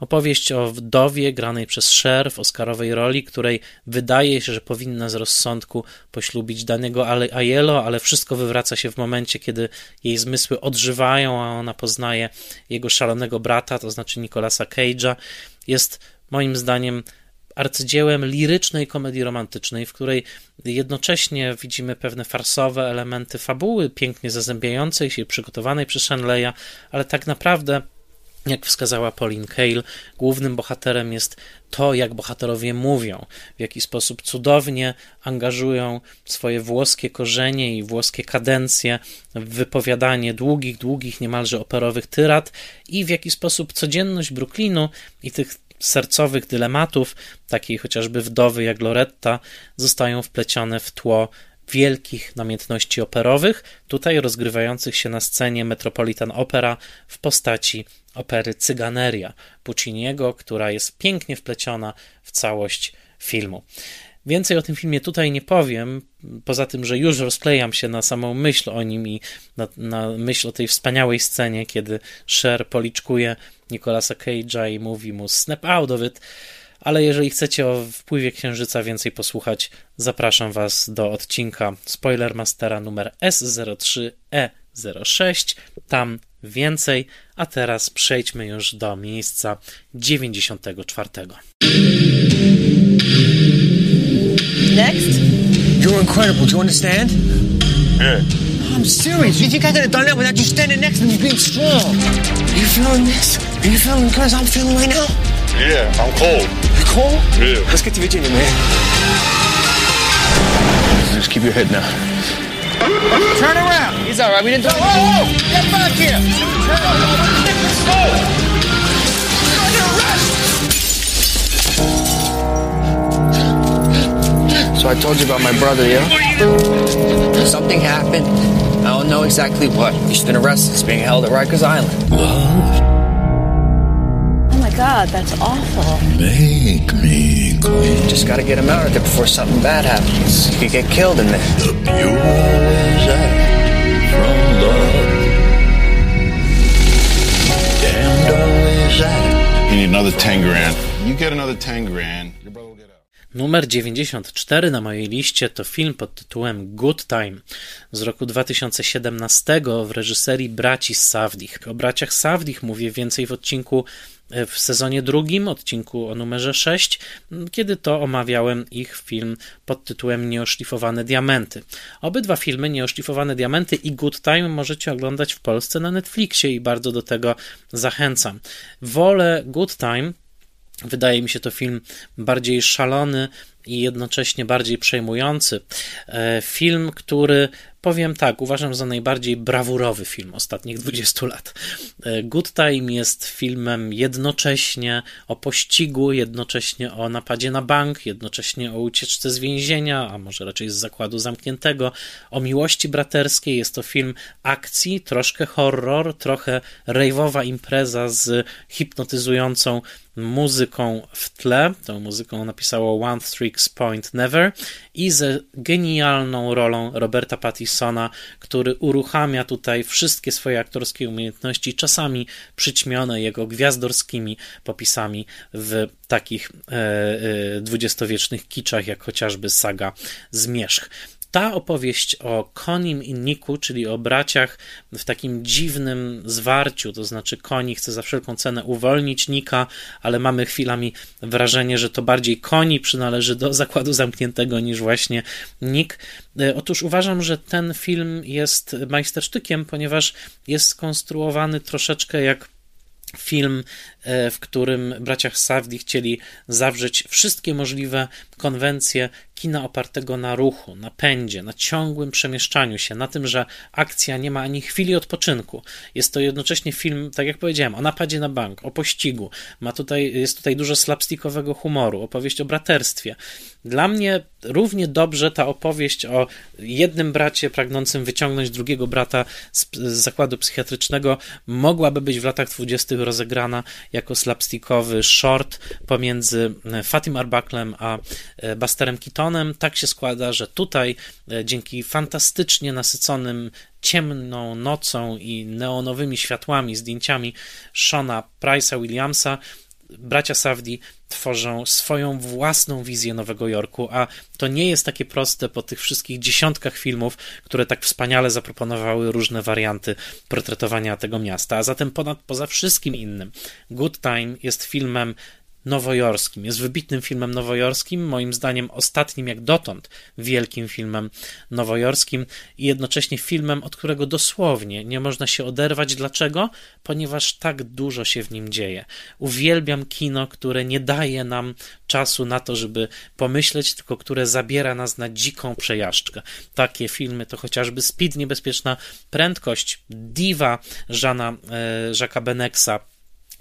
Opowieść o wdowie granej przez Cher w oscarowej roli, której wydaje się, że powinna z rozsądku poślubić danego Aiello, ale wszystko wywraca się w momencie, kiedy jej zmysły odżywają, a ona poznaje jego szalonego brata, to znaczy Nicolasa Cage'a. Jest moim zdaniem arcydziełem lirycznej komedii romantycznej, w której jednocześnie widzimy pewne farsowe elementy fabuły, pięknie zazębiającej się, przygotowanej przez Shanleya, ale tak naprawdę jak wskazała Pauline Kael, głównym bohaterem jest to, jak bohaterowie mówią, w jaki sposób cudownie angażują swoje włoskie korzenie i włoskie kadencje w wypowiadanie długich, długich, niemalże operowych tyrad i w jaki sposób codzienność Brooklynu i tych sercowych dylematów, takiej chociażby wdowy jak Loretta, zostają wplecione w tło wielkich namiętności operowych, tutaj rozgrywających się na scenie Metropolitan Opera w postaci opery Cyganeria Pucciniego, która jest pięknie wpleciona w całość filmu. Więcej o tym filmie tutaj nie powiem, poza tym, że już rozklejam się na samą myśl o nim i na, na myśl o tej wspaniałej scenie, kiedy Cher policzkuje Nicolasa Cage'a i mówi mu snap out of it, ale jeżeli chcecie o wpływie Księżyca więcej posłuchać, zapraszam Was do odcinka Spoilermastera numer S03E06, tam więcej, a teraz przejdźmy już do miejsca 94. Next? You're incredible. Do you understand? Yeah. I'm serious. You think I could have done that without you standing next to me being strong? Are you feeling this? Are you feeling because I'm feeling right now? Yeah, I'm cold. You cold? Yeah. Let's get to Virginia, man. Just keep your head now. Turn around. He's all right. We didn't do it. Whoa, whoa, whoa! Get back here. Turn around. So I told you about my brother, yeah? Something happened. I don't know exactly what. He's been arrested. He's being held at Rikers Island. Oh my god, that's awful. Make me queen. Just gotta get him out of there before something bad happens. He could get killed in there. The pure always act from love. Damned always act. You need another 10 grand. You get another 10 grand. Your brother will get out. Numer 94 na mojej liście to film pod tytułem Good Time z roku 2017 w reżyserii braci Savdich. O braciach Savdich mówię więcej w odcinku e, w sezonie drugim, odcinku o numerze 6, kiedy to omawiałem ich film pod tytułem Nieoszlifowane Diamenty. Obydwa filmy, Nieoszlifowane Diamenty i Good Time, możecie oglądać w Polsce na Netflixie i bardzo do tego zachęcam. Wolę Good Time, Wydaje mi się to film bardziej szalony i jednocześnie bardziej przejmujący. E, Film, który powiem tak, uważam za najbardziej brawurowy film ostatnich 20 lat. E, Good Time jest filmem jednocześnie o pościgu, jednocześnie o napadzie na bank, jednocześnie o ucieczce z więzienia, a może raczej z zakładu zamkniętego, o miłości braterskiej. Jest to film akcji, troszkę horror, trochę rejwowa impreza z hipnotyzującą muzyką w tle. Tą muzyką napisało One Point Never i ze genialną rolą Roberta Pattisona, który uruchamia tutaj wszystkie swoje aktorskie umiejętności, czasami przyćmione jego gwiazdorskimi popisami w takich e, e, dwudziestowiecznych kiczach, jak chociażby saga Zmierzch ta opowieść o Konim i Niku, czyli o braciach w takim dziwnym zwarciu, to znaczy Koni chce za wszelką cenę uwolnić Nika, ale mamy chwilami wrażenie, że to bardziej Koni przynależy do zakładu zamkniętego niż właśnie Nick. E, Otóż uważam, że ten film jest majstersztykiem, ponieważ jest skonstruowany troszeczkę jak film, w którym bracia Safdie chcieli zawrzeć wszystkie możliwe konwencje kina opartego na ruchu, na pędzie, na ciągłym przemieszczaniu się, na tym, że akcja nie ma ani chwili odpoczynku. Jest to jednocześnie film, tak jak powiedziałem, o napadzie na bank, o pościgu. Ma tutaj, jest tutaj dużo slapstickowego humoru, opowieść o braterstwie. Dla mnie równie dobrze ta opowieść o jednym bracie pragnącym wyciągnąć drugiego brata z, z zakładu psychiatrycznego mogłaby być w latach dwudziestych rozegrana jako slapstickowy short pomiędzy Fatim Arbaclem a e, Busterem Keatonem. Tak się składa, że tutaj e, dzięki fantastycznie nasyconym ciemną nocą i neonowymi światłami, zdjęciami Shona Price'a Williamsa bracia Safdie tworzą swoją własną wizję Nowego Jorku, a to nie jest takie proste po tych wszystkich dziesiątkach filmów, które tak wspaniale zaproponowały różne warianty portretowania tego miasta. A zatem ponad, poza wszystkim innym, Good Time jest filmem nowojorskim. Jest wybitnym filmem nowojorskim, moim zdaniem ostatnim jak dotąd wielkim filmem nowojorskim i jednocześnie filmem, od którego dosłownie nie można się oderwać. Dlaczego? Ponieważ tak dużo się w nim dzieje. Uwielbiam kino, które nie daje nam czasu na to, żeby pomyśleć, tylko które zabiera nas na dziką przejażdżkę. Takie filmy to chociażby Speed, Niebezpieczna Prędkość, Diva Żana e, Jacques'a Benexa,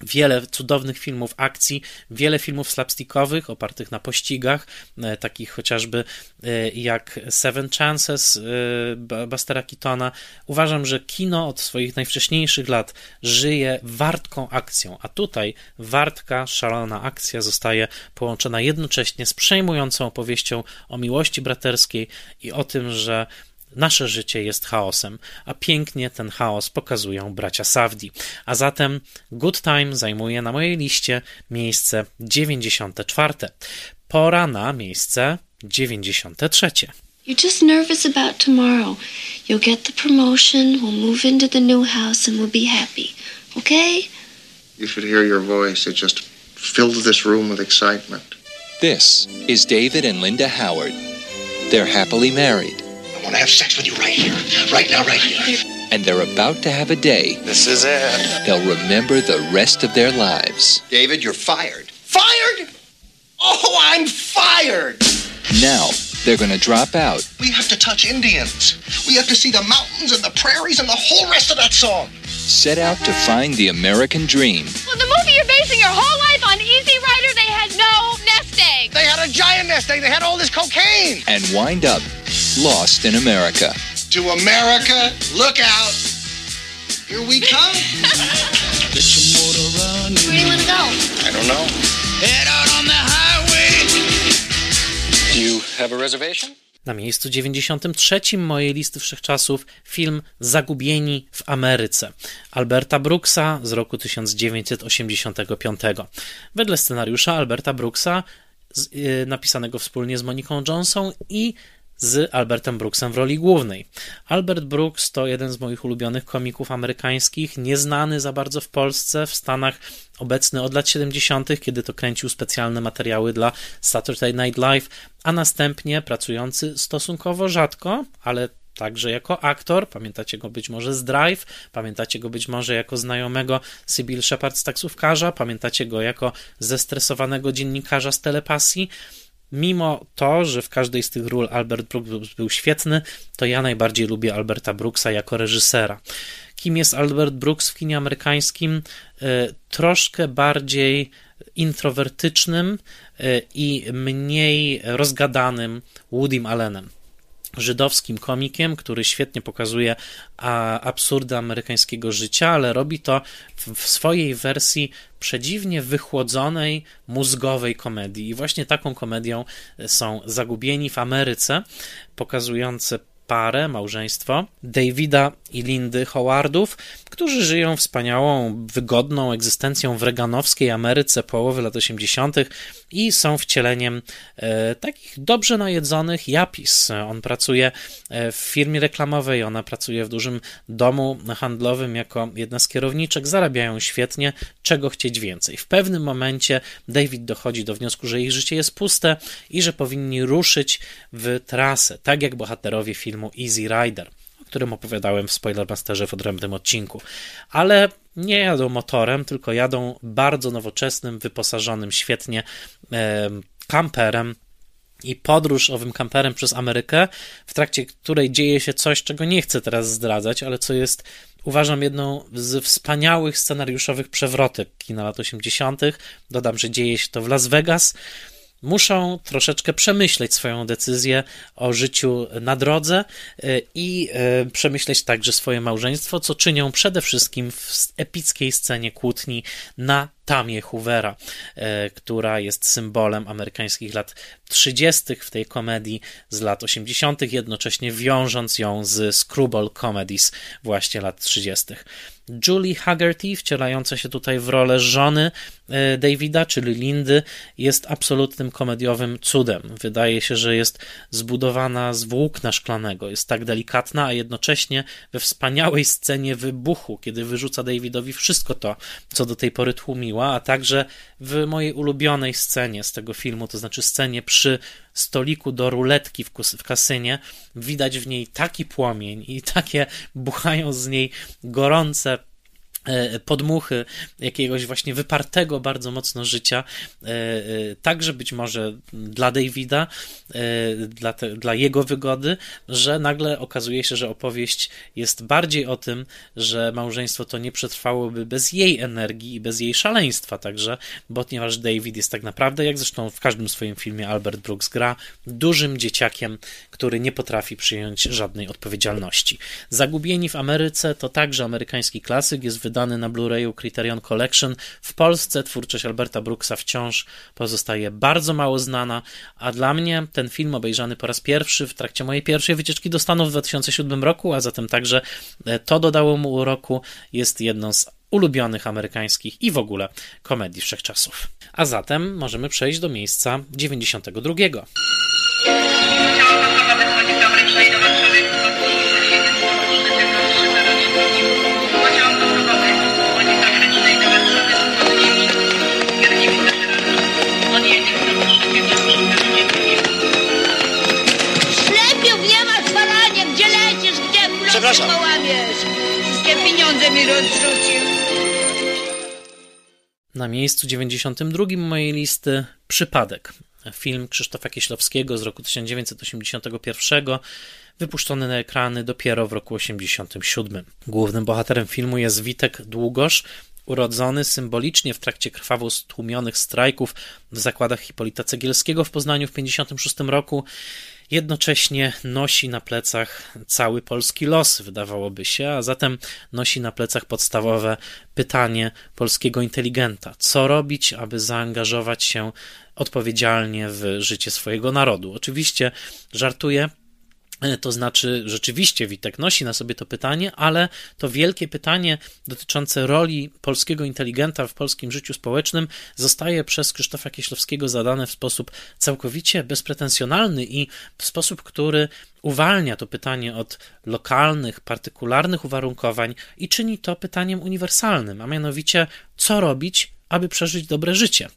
wiele cudownych filmów akcji, wiele filmów slapstickowych opartych na pościgach, e, takich chociażby e, jak Seven Chances e, Bustera Keatona. Uważam, że kino od swoich najwcześniejszych lat żyje wartką akcją, a tutaj wartka, szalona akcja zostaje połączona jednocześnie z przejmującą opowieścią o miłości braterskiej i o tym, że Nasze życie jest chaosem, a pięknie ten chaos pokazują bracia Safdi. A zatem Good Time zajmuje na mojej liście miejsce 94. Pora na miejsce 93. You're just nervous about tomorrow. You'll get the promotion, we'll move into the new house, and we'll be happy. Okay? You should hear your voice. It just filled this room with excitement. This is David and Linda Howard. They're happily married. I want to have sex with you right here. Right now, right here. And they're about to have a day This is it. they'll remember the rest of their lives. David, you're fired. Fired? Oh, I'm fired! Now, they're going to drop out We have to touch Indians. We have to see the mountains and the prairies and the whole rest of that song. Set out to find the American dream Well, the movie you're basing your whole life on Easy Rider, they had no nest egg. They had a giant nest egg. They had all this cocaine. and wind up lost in America. To America, look out. Here we come. Where do you want to go? I don't know. Head out on the highway. Do you have a reservation? Na miejscu 93 mojej listy wszechczasów film Zagubieni w Ameryce Alberta Brooksa z roku 1985. Wedle scenariusza Alberta Brooksa, yy, napisanego wspólnie z Moniką Johnson i z Albertem Brooksem w roli głównej. Albert Brooks to jeden z moich ulubionych komików amerykańskich, nieznany za bardzo w Polsce, w Stanach obecny od lat 70., kiedy to kręcił specjalne materiały dla Saturday Night Live, a następnie pracujący stosunkowo rzadko, ale także jako aktor. Pamiętacie go być może z Drive, pamiętacie go być może jako znajomego Sybil Shepard z taksówkarza, pamiętacie go jako zestresowanego dziennikarza z telepasji. Mimo to, że w każdej z tych ról Albert Brooks był świetny, to ja najbardziej lubię Alberta Brooksa jako reżysera. Kim jest Albert Brooks w kinie amerykańskim? E, Troszkę bardziej introwertycznym e, i mniej rozgadanym Woodym Allenem żydowskim komikiem, który świetnie pokazuje absurdy amerykańskiego życia, ale robi to w swojej wersji przedziwnie wychłodzonej, mózgowej komedii. I właśnie taką komedią są Zagubieni w Ameryce, pokazujące parę, małżeństwo Davida i Lindy Howardów, którzy żyją wspaniałą, wygodną egzystencją w reganowskiej Ameryce połowy lat 80. i są wcieleniem e, takich dobrze najedzonych japis. On pracuje e, w firmie reklamowej, ona pracuje w dużym domu handlowym jako jedna z kierowniczek, zarabiają świetnie, czego chcieć więcej. W pewnym momencie David dochodzi do wniosku, że ich życie jest puste i że powinni ruszyć w trasę, tak jak bohaterowie filmu Easy Rider o którym opowiadałem w Spoilermasterze w odrębnym odcinku. Ale nie jadą motorem, tylko jadą bardzo nowoczesnym, wyposażonym świetnie e, kamperem. I podróż owym kamperem przez Amerykę, w trakcie której dzieje się coś, czego nie chcę teraz zdradzać, ale co jest, uważam, jedną z wspaniałych scenariuszowych przewrotek kina lat 80. Dodam, że dzieje się to w Las Vegas muszą troszeczkę przemyśleć swoją decyzję o życiu na drodze y, i y, przemyśleć także swoje małżeństwo, co czynią przede wszystkim w epickiej scenie kłótni na Tamie Hoovera, y, która jest symbolem amerykańskich lat 30. w tej komedii z lat 80., jednocześnie wiążąc ją z screwball comedies właśnie lat 30. Julie Haggerty, wcielająca się tutaj w rolę żony Davida, czyli Lindy, jest absolutnym komediowym cudem. Wydaje się, że jest zbudowana z włókna szklanego, jest tak delikatna, a jednocześnie we wspaniałej scenie wybuchu, kiedy wyrzuca Davidowi wszystko to, co do tej pory tłumiła, a także w mojej ulubionej scenie z tego filmu, to znaczy scenie przy stoliku do ruletki w, kus- w kasynie, widać w niej taki płomień i takie buchają z niej gorące podmuchy jakiegoś właśnie wypartego bardzo mocno życia, e, e, także być może dla Davida, dla, te, dla jego wygody, że nagle okazuje się, że opowieść jest bardziej o tym, że małżeństwo to nie przetrwałoby bez jej energii i bez jej szaleństwa także, bo ponieważ David jest tak naprawdę, jak zresztą w każdym swoim filmie Albert Brooks gra, dużym dzieciakiem, który nie potrafi przyjąć żadnej odpowiedzialności. Zagubieni w Ameryce to także amerykański klasyk, jest wydany na Blu-rayu Criterion Collection. W Polsce twórczość Alberta Brooksa wciąż pozostaje bardzo mało znana, a dla mnie ten film obejrzany po raz pierwszy w trakcie mojej pierwszej wycieczki do Stanów w 2007 roku, a zatem także e, to dodało mu uroku, jest jedną z ulubionych amerykańskich i w ogóle komedii wszechczasów. A zatem możemy przejść do miejsca 92. rozrzucił. Na miejscu 92 mojej listy Przypadek. Film Krzysztofa Kieślowskiego z roku 1981, wypuszczony na ekrany dopiero w roku 87. Głównym bohaterem filmu jest Witek Długosz, urodzony symbolicznie w trakcie krwawo stłumionych strajków w zakładach Hipolita Cegielskiego w Poznaniu w 1956 roku. Jednocześnie nosi na plecach cały polski los, wydawałoby się, a zatem nosi na plecach podstawowe pytanie polskiego inteligenta: co robić, aby zaangażować się odpowiedzialnie w życie swojego narodu? Oczywiście żartuję, to znaczy, rzeczywiście Witek nosi na sobie to pytanie, ale to wielkie pytanie dotyczące roli polskiego inteligenta w polskim życiu społecznym zostaje przez Krzysztofa Kieślowskiego zadane w sposób całkowicie bezpretensjonalny i w sposób, który uwalnia to pytanie od lokalnych, partykularnych uwarunkowań i czyni to pytaniem uniwersalnym, a mianowicie, co robić, aby przeżyć dobre życie.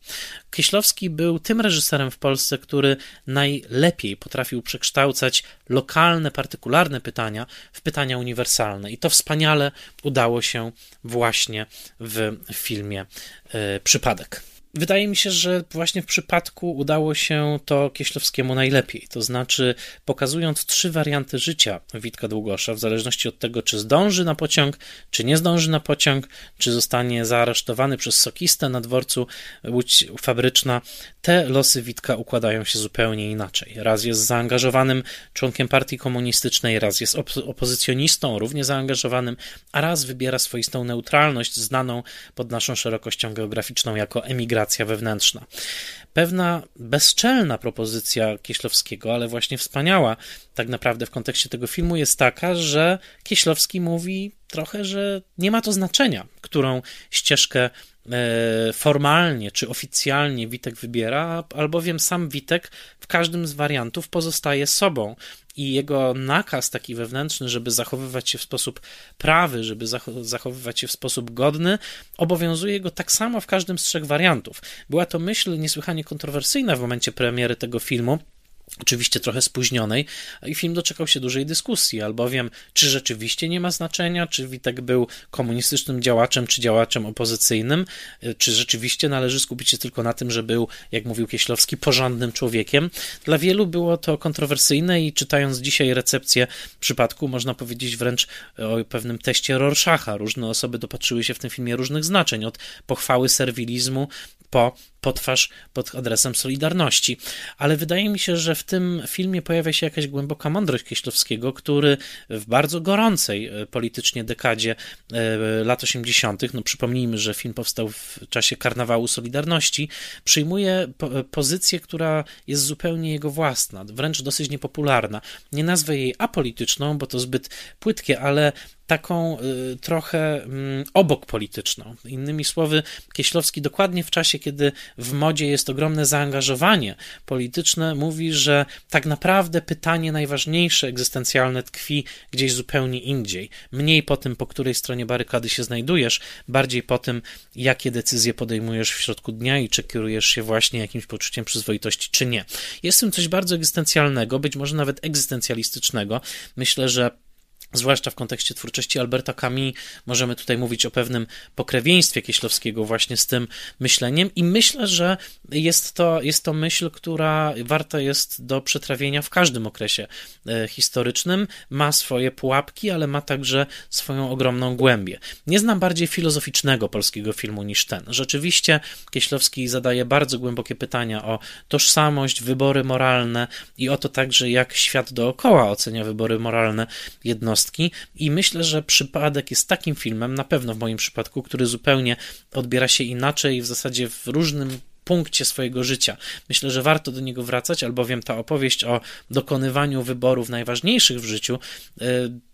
Kieślowski był tym reżyserem w Polsce, który najlepiej potrafił przekształcać lokalne, partykularne pytania w pytania uniwersalne. I to wspaniale udało się właśnie w filmie y, Przypadek. Wydaje mi się, że właśnie w przypadku udało się to Kieślowskiemu najlepiej. To znaczy, pokazując trzy warianty życia Witka Długosza, w zależności od tego, czy zdąży na pociąg, czy nie zdąży na pociąg, czy zostanie zaaresztowany przez sokistę na dworcu Łódź Fabryczna, te losy Witka układają się zupełnie inaczej. Raz jest zaangażowanym członkiem partii komunistycznej, raz jest op- opozycjonistą, równie zaangażowanym, a raz wybiera swoistą neutralność, znaną pod naszą szerokością geograficzną jako emigracja wewnętrzna. Pewna bezczelna propozycja Kieślowskiego, ale właśnie wspaniała tak naprawdę w kontekście tego filmu jest taka, że Kieślowski mówi trochę, że nie ma to znaczenia, którą ścieżkę formalnie czy oficjalnie Witek wybiera, albowiem sam Witek w każdym z wariantów pozostaje sobą i jego nakaz taki wewnętrzny, żeby zachowywać się w sposób prawy, żeby zachowywać się w sposób godny, obowiązuje go tak samo w każdym z trzech wariantów. Była to myśl niesłychanie kontrowersyjna w momencie premiery tego filmu oczywiście trochę spóźnionej, i film doczekał się dużej dyskusji, albowiem czy rzeczywiście nie ma znaczenia, czy Witek był komunistycznym działaczem, czy działaczem opozycyjnym, czy rzeczywiście należy skupić się tylko na tym, że był, jak mówił Kieślowski, porządnym człowiekiem. Dla wielu było to kontrowersyjne i czytając dzisiaj recepcję przypadku, można powiedzieć wręcz o pewnym teście Rorschacha. Różne osoby dopatrzyły się w tym filmie różnych znaczeń, od pochwały serwilizmu po potwarz pod adresem Solidarności. Ale wydaje mi się, że w tym filmie pojawia się jakaś głęboka mądrość Kieślowskiego, który w bardzo gorącej e, politycznie dekadzie e, lat 80., no przypomnijmy, że film powstał w czasie karnawału Solidarności, przyjmuje po pozycję, która jest zupełnie jego własna, wręcz dosyć niepopularna. Nie nazwę jej apolityczną, bo to zbyt płytkie, ale taką y, trochę y, obok polityczną. Innymi słowy, Kieślowski dokładnie w czasie, kiedy w modzie jest ogromne zaangażowanie polityczne, mówi, że tak naprawdę pytanie najważniejsze, egzystencjalne tkwi gdzieś zupełnie indziej. Mniej po tym, po której stronie barykady się znajdujesz, bardziej po tym, jakie decyzje podejmujesz w środku dnia i czy kierujesz się właśnie jakimś poczuciem przyzwoitości, czy nie. Jest w tym coś bardzo egzystencjalnego, być może nawet egzystencjalistycznego. Myślę, że zwłaszcza w kontekście twórczości Alberta Camus, możemy tutaj mówić o pewnym pokrewieństwie Kieślowskiego właśnie z tym myśleniem i myślę, że jest to, jest to myśl, która warta jest do przetrawienia w każdym okresie e, historycznym. Ma swoje pułapki, ale ma także swoją ogromną głębię. Nie znam bardziej filozoficznego polskiego filmu niż ten. Rzeczywiście Kieślowski zadaje bardzo głębokie pytania o tożsamość, wybory moralne i o to także, jak świat dookoła ocenia wybory moralne jednostki i myślę, że przypadek jest takim filmem, na pewno w moim przypadku, który zupełnie odbiera się inaczej, w zasadzie w różnym punkcie swojego życia. Myślę, że warto do niego wracać, albowiem ta opowieść o dokonywaniu wyborów najważniejszych w życiu y,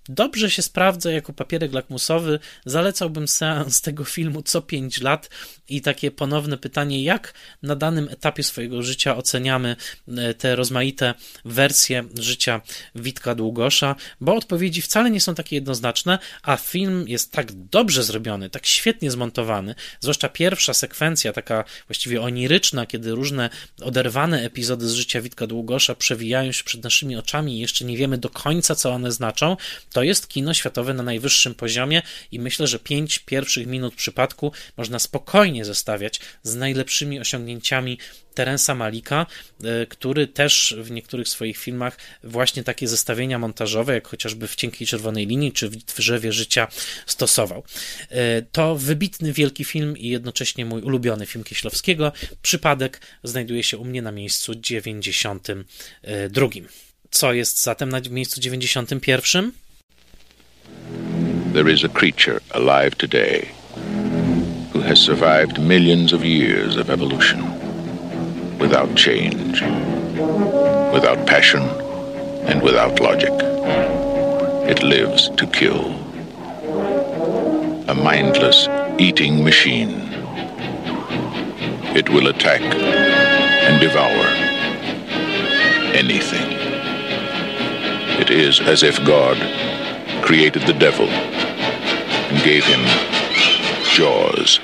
dobrze się sprawdza jako papierek lakmusowy. Zalecałbym seans tego filmu co 5 lat i takie ponowne pytanie, jak na danym etapie swojego życia oceniamy e, te rozmaite wersje życia Witka Długosza, bo odpowiedzi wcale nie są takie jednoznaczne, a film jest tak dobrze zrobiony, tak świetnie zmontowany, zwłaszcza pierwsza sekwencja, taka właściwie oniryczna, kiedy różne oderwane epizody z życia Witka Długosza przewijają się przed naszymi oczami i jeszcze nie wiemy do końca, co one znaczą, to jest kino światowe na najwyższym poziomie i myślę, że pięć pierwszych minut przypadku można spokojnie zestawiać z najlepszymi osiągnięciami Terensa Malika, e, który też w niektórych swoich filmach właśnie takie zestawienia montażowe, jak chociażby w Cienkiej Czerwonej Linii czy w Drzewie Życia stosował. E, to wybitny, wielki film i jednocześnie mój ulubiony film Kieślowskiego. Przypadek znajduje się u mnie na miejscu 92. Co jest zatem na miejscu 91? There is a creature alive today has survived millions of years of evolution without change, without passion, and without logic. It lives to kill. A mindless eating machine. It will attack and devour anything. It is as if God created the devil and gave him jaws.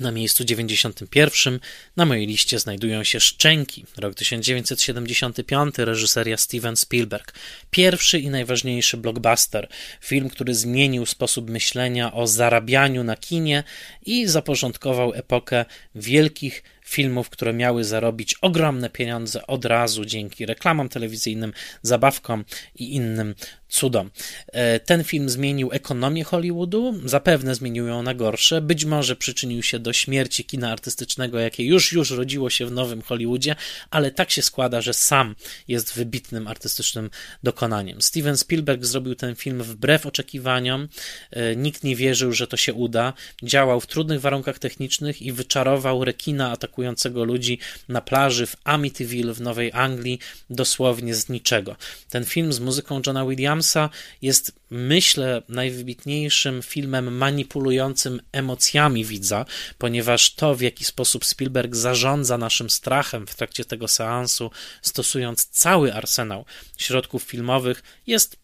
Na miejscu 91 na mojej liście znajdują się Szczęki, rok 1975, reżyseria Steven Spielberg. Pierwszy i najważniejszy blockbuster, film, który zmienił sposób myślenia o zarabianiu na kinie i zaporządkował epokę wielkich filmów, które miały zarobić ogromne pieniądze od razu dzięki reklamom telewizyjnym, zabawkom i innym cudom. E, ten film zmienił ekonomię Hollywoodu, zapewne zmienił ją na gorsze, być może przyczynił się do śmierci kina artystycznego, jakie już już rodziło się w nowym Hollywoodzie, ale tak się składa, że sam jest wybitnym artystycznym dokonaniem. Steven Spielberg zrobił ten film wbrew oczekiwaniom, e, nikt nie wierzył, że to się uda, działał w trudnych warunkach technicznych i wyczarował rekina atakującego ludzi na plaży w Amityville w Nowej Anglii dosłownie z niczego. Ten film z muzyką Johna Williamsa Williamsa jest, myślę, najwybitniejszym filmem manipulującym emocjami widza, ponieważ to, w jaki sposób Spielberg zarządza naszym strachem w trakcie tego seansu, stosując cały arsenał środków filmowych, jest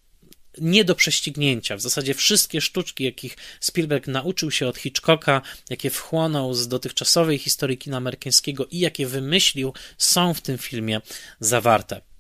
nie do prześcignięcia. W zasadzie wszystkie sztuczki, jakich Spielberg nauczył się od Hitchcocka, jakie wchłonął z dotychczasowej historii kina amerykańskiego i jakie wymyślił, są w tym filmie zawarte.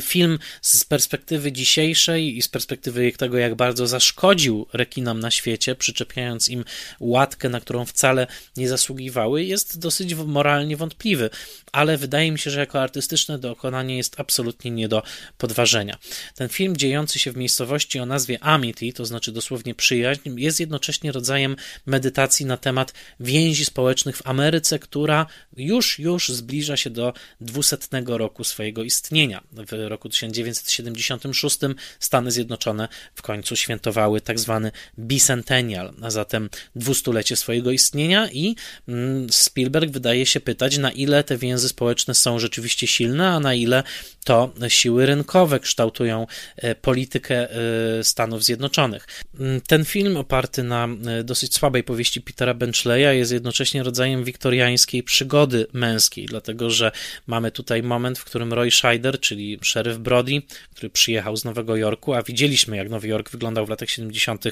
Film z perspektywy dzisiejszej i z perspektywy tego, jak bardzo zaszkodził rekinom na świecie, przyczepiając im łatkę, na którą wcale nie zasługiwały, jest dosyć moralnie wątpliwy, ale wydaje mi się, że jako artystyczne dokonanie jest absolutnie nie do podważenia. Ten film dziejący się w miejscowości o nazwie Amity, to znaczy dosłownie przyjaźń, jest jednocześnie rodzajem medytacji na temat więzi społecznych w Ameryce, która już, już zbliża się do dwusetnego roku swojego istnienia. W roku 1976 Stany Zjednoczone w końcu świętowały tak zwany bicentennial, a zatem dwustulecie swojego istnienia i mm, Spielberg wydaje się pytać, na ile te więzy społeczne są rzeczywiście silne, a na ile to siły rynkowe kształtują e, politykę e, Stanów Zjednoczonych. Mm, ten film oparty na e, dosyć słabej powieści Petera Benchleya jest jednocześnie rodzajem wiktoriańskiej przygody męskiej, dlatego że mamy tutaj moment, w którym Roy Scheider, czyli szeryf Brody, który przyjechał z Nowego Jorku, a widzieliśmy jak Nowy Jork wyglądał w latach 70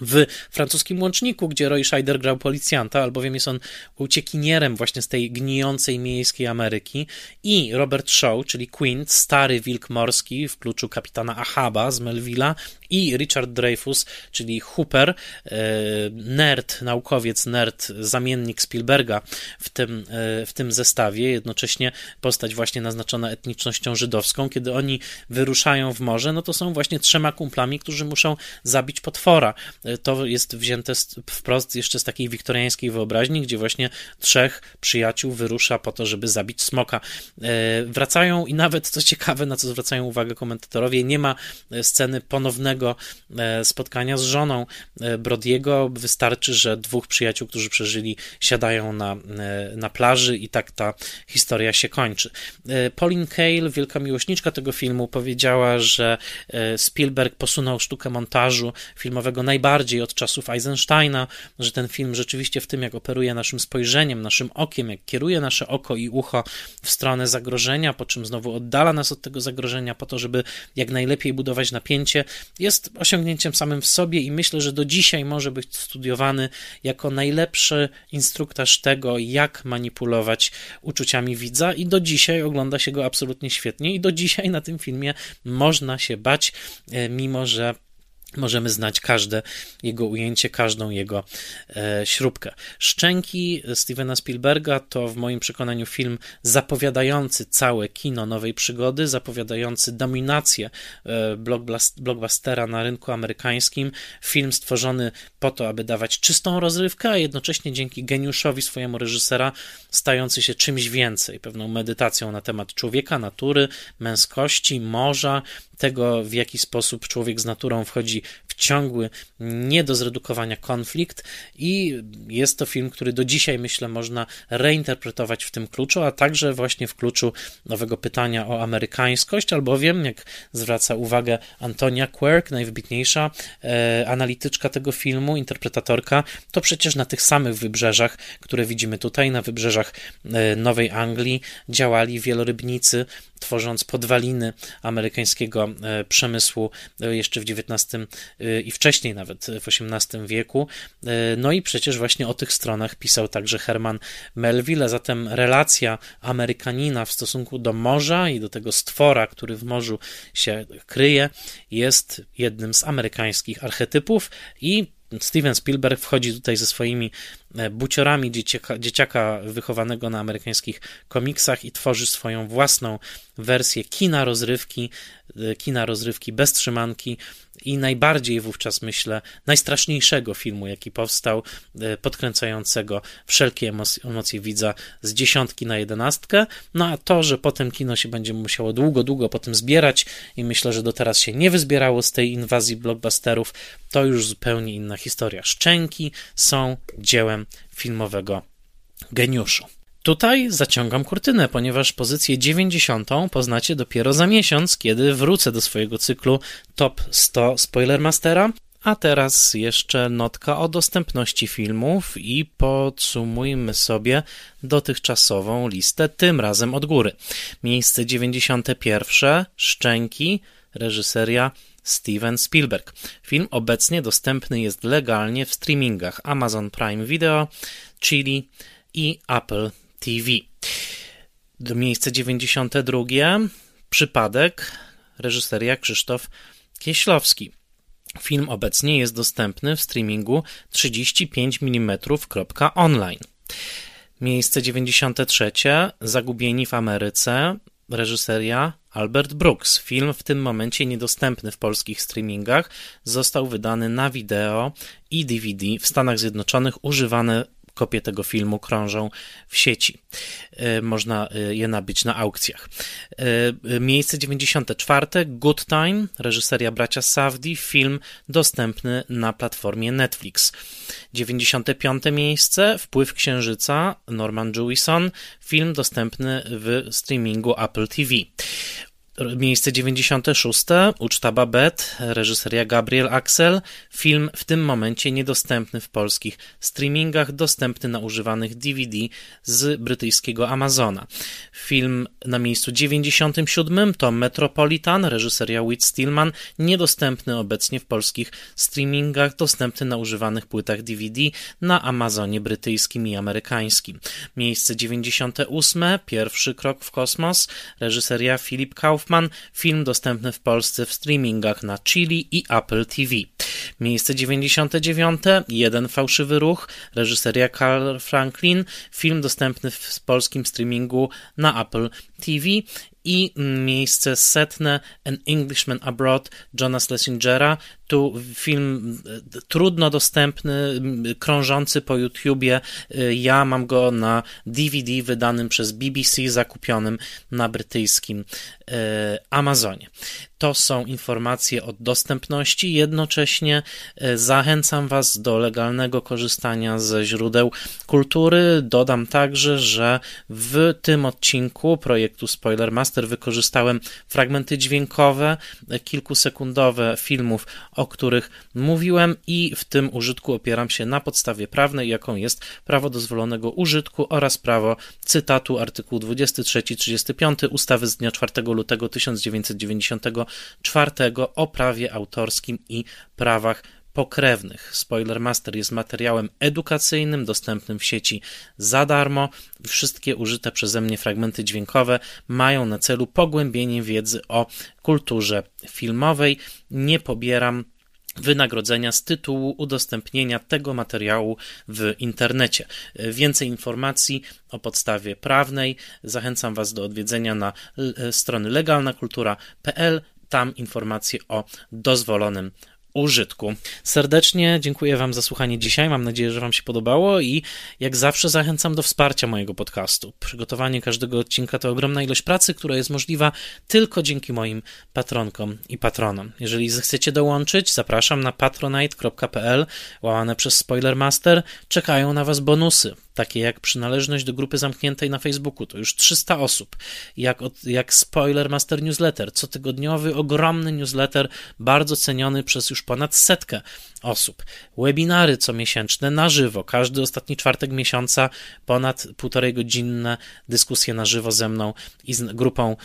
w francuskim łączniku, gdzie Roy Scheider grał policjanta, albowiem jest on uciekinierem właśnie z tej gnijącej miejskiej Ameryki i Robert Shaw, czyli Quint, stary wilk morski w kluczu kapitana Ahaba z Melvilla i Richard Dreyfus, czyli Hooper, e, nerd, naukowiec, nerd, zamiennik Spielberga w tym, e, w tym zestawie, jednocześnie postać właśnie naznaczona etnicznością żydowską. Kiedy oni wyruszają w morze, no to są właśnie trzema kumplami, którzy muszą zabić potwora. E, to jest wzięte wprost jeszcze z takiej wiktoriańskiej wyobraźni, gdzie właśnie trzech przyjaciół wyrusza po to, żeby zabić smoka. Wracają i nawet, co ciekawe, na co zwracają uwagę komentatorowie, nie ma sceny ponownego E, spotkania z żoną e, Brodiego. Wystarczy, że dwóch przyjaciół, którzy przeżyli, siadają na, e, na plaży i tak ta historia się kończy. Pauline Kael, wielka miłośniczka tego filmu, powiedziała, że Spielberg posunął sztukę montażu filmowego najbardziej od czasów Eisensteina, że ten film rzeczywiście w tym, jak operuje naszym spojrzeniem, naszym okiem, jak kieruje nasze oko i ucho w stronę zagrożenia, po czym znowu oddala nas od tego zagrożenia po to, żeby jak najlepiej budować napięcie, jest osiągnięciem samym w sobie i myślę, że do dzisiaj może być studiowany jako najlepszy instruktaż tego, jak manipulować uczuciami widza i do dzisiaj ogląda się go absolutnie świetnie i do dzisiaj na tym filmie można się bać, e, mimo że Możemy znać każde jego ujęcie, każdą jego e, śrubkę. Szczęki Stevena Spielberga to w moim przekonaniu film zapowiadający całe kino nowej przygody, zapowiadający dominację e, blockbustera na rynku amerykańskim. Film stworzony po to, aby dawać czystą rozrywkę, a jednocześnie dzięki geniuszowi swojemu reżysera stający się czymś więcej, pewną medytacją na temat człowieka, natury, męskości, morza, tego, w jaki sposób człowiek z naturą wchodzi w ciągły, nie do zredukowania konflikt, i jest to film, który do dzisiaj, myślę, można reinterpretować w tym kluczu, a także właśnie w kluczu nowego pytania o amerykańskość, albowiem, jak zwraca uwagę Antonia Quirk, najwybitniejsza e, analityczka tego filmu, interpretatorka, to przecież na tych samych wybrzeżach, które widzimy tutaj, na wybrzeżach e, Nowej Anglii, działali wielorybnicy, tworząc podwaliny amerykańskiego e, przemysłu e, jeszcze w XIX e, i wcześniej nawet w XVIII wieku. No i przecież właśnie o tych stronach pisał także Herman Melville, a zatem relacja Amerykanina w stosunku do morza i do tego stwora, który w morzu się kryje, jest jednym z amerykańskich archetypów i Steven Spielberg wchodzi tutaj ze swoimi e, buciorami dzieciaka, dzieciaka wychowanego na amerykańskich komiksach i tworzy swoją własną wersję kina rozrywki, e, kina rozrywki bez trzymanki i najbardziej wówczas myślę najstraszniejszego filmu, jaki powstał, e, podkręcającego wszelkie emocje, emocje widza z dziesiątki na jedenastkę. No a to, że potem kino się będzie musiało długo, długo po tym zbierać i myślę, że do teraz się nie wyzbierało z tej inwazji blockbusterów, to już zupełnie inna historia. Szczęki są dziełem filmowego geniuszu. Tutaj zaciągam kurtynę, ponieważ pozycję 90 poznacie dopiero za miesiąc, kiedy wrócę do swojego cyklu Top 100 Spoilermastera. A teraz jeszcze notka o dostępności filmów i podsumujmy sobie dotychczasową listę, tym razem od góry. Miejsce 91 Szczęki, reżyseria Steven Spielberg. Film obecnie dostępny jest legalnie w streamingach Amazon Prime Video, Chili i Apple TV. Do miejsca 92. Przypadek. Reżyseria Krzysztof Kieślowski. Film obecnie jest dostępny w streamingu 35 mm.online. Miejsce 93. Zagubieni w Ameryce. Reżyseria Albert Brooks. Film w tym momencie niedostępny w polskich streamingach. Został wydany na wideo i DVD w Stanach Zjednoczonych. Używane kopie tego filmu krążą w sieci. E, można e, je nabyć na aukcjach. E, miejsce 94. Good Time, reżyseria bracia Safdi, film dostępny na platformie Netflix. 95. miejsce Wpływ Księżyca, Norman Jewison, film dostępny w streamingu Apple TV. Miejsce 96. Uczta Babette, reżyseria Gabriel Axel. Film w tym momencie niedostępny w polskich streamingach, dostępny na używanych DVD z brytyjskiego Amazona. Film na miejscu 97 to Metropolitan, reżyseria Whit Stillman, niedostępny obecnie w polskich streamingach, dostępny na używanych płytach DVD na Amazonie brytyjskim i amerykańskim. Miejsce 98. Pierwszy krok w kosmos, reżyseria Philip Kaufman, film dostępny w Polsce w streamingach na Chili i Apple TV. Miejsce 99. Jeden fałszywy ruch, reżyseria Carl Franklin, film dostępny w polskim streamingu na Apple TV i miejsce setne An Englishman Abroad Johna Schlesingera. Tu film e, trudno dostępny, krążący po YouTubie. E, ja mam go na DVD wydanym przez BBC, zakupionym na brytyjskim e, Amazonie. To są informacje o dostępności. Jednocześnie zachęcam Was do legalnego korzystania ze źródeł kultury. Dodam także, że w tym odcinku projektu Spoilermaster wykorzystałem fragmenty dźwiękowe, kilkusekundowe filmów, o których mówiłem i w tym użytku opieram się na podstawie prawnej, jaką jest prawo dozwolonego użytku oraz prawo cytatu artykuł 23-35 ustawy z dnia 4 lutego 1994 o prawie autorskim i prawach pokrewnych. Spoilermaster jest materiałem edukacyjnym, dostępnym w sieci za darmo. Wszystkie użyte przeze mnie fragmenty dźwiękowe mają na celu pogłębienie wiedzy o kulturze filmowej. Nie pobieram wynagrodzenia z tytułu udostępnienia tego materiału w internecie. Więcej informacji o podstawie prawnej zachęcam Was do odwiedzenia na strony legalnakultura.pl. Tam informacje o dozwolonym użytku. Serdecznie dziękuję Wam za słuchanie dzisiaj. Mam nadzieję, że Wam się podobało i jak zawsze zachęcam do wsparcia mojego podcastu. Przygotowanie każdego odcinka to ogromna ilość pracy, która jest możliwa tylko dzięki moim patronkom i patronom. Jeżeli zechcecie dołączyć, zapraszam na patronite.pl łamane przez Spoilermaster. Czekają na Was bonusy takie jak przynależność do grupy zamkniętej na Facebooku, to już 300 osób, jak, jak Spoiler Master Newsletter, cotygodniowy, ogromny newsletter, bardzo ceniony przez już ponad setkę osób. Webinary comiesięczne na żywo, każdy ostatni czwartek miesiąca, ponad półtorej godzinne dyskusje na żywo ze mną i z grupą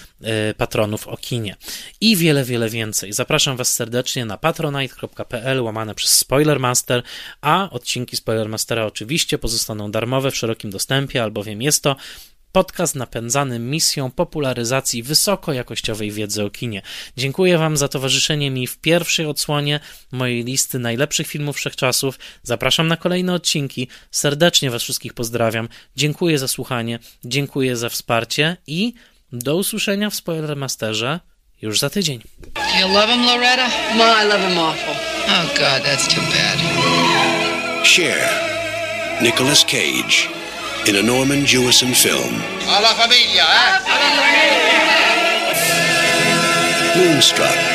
y, patronów o kinie. I wiele, wiele więcej. Zapraszam Was serdecznie na patronite.pl łamane przez Spoilermaster, a odcinki Spoilermastera oczywiście pozostaną darmowe w szerokim dostępie, albowiem jest to podcast napędzany misją popularyzacji wysokojakościowej wiedzy o kinie. Dziękuję Wam za towarzyszenie mi w pierwszej odsłonie mojej listy najlepszych filmów wszechczasów. Zapraszam na kolejne odcinki. Serdecznie Was wszystkich pozdrawiam. Dziękuję za słuchanie, dziękuję za wsparcie i do usłyszenia w Spoilermasterze już za tydzień. You love him, Loretta? Ma, I love him awful. Oh, God, that's too bad. Share. Nicolas Cage in a Norman Jewison film. Alla famiglia, eh? Moonstruck.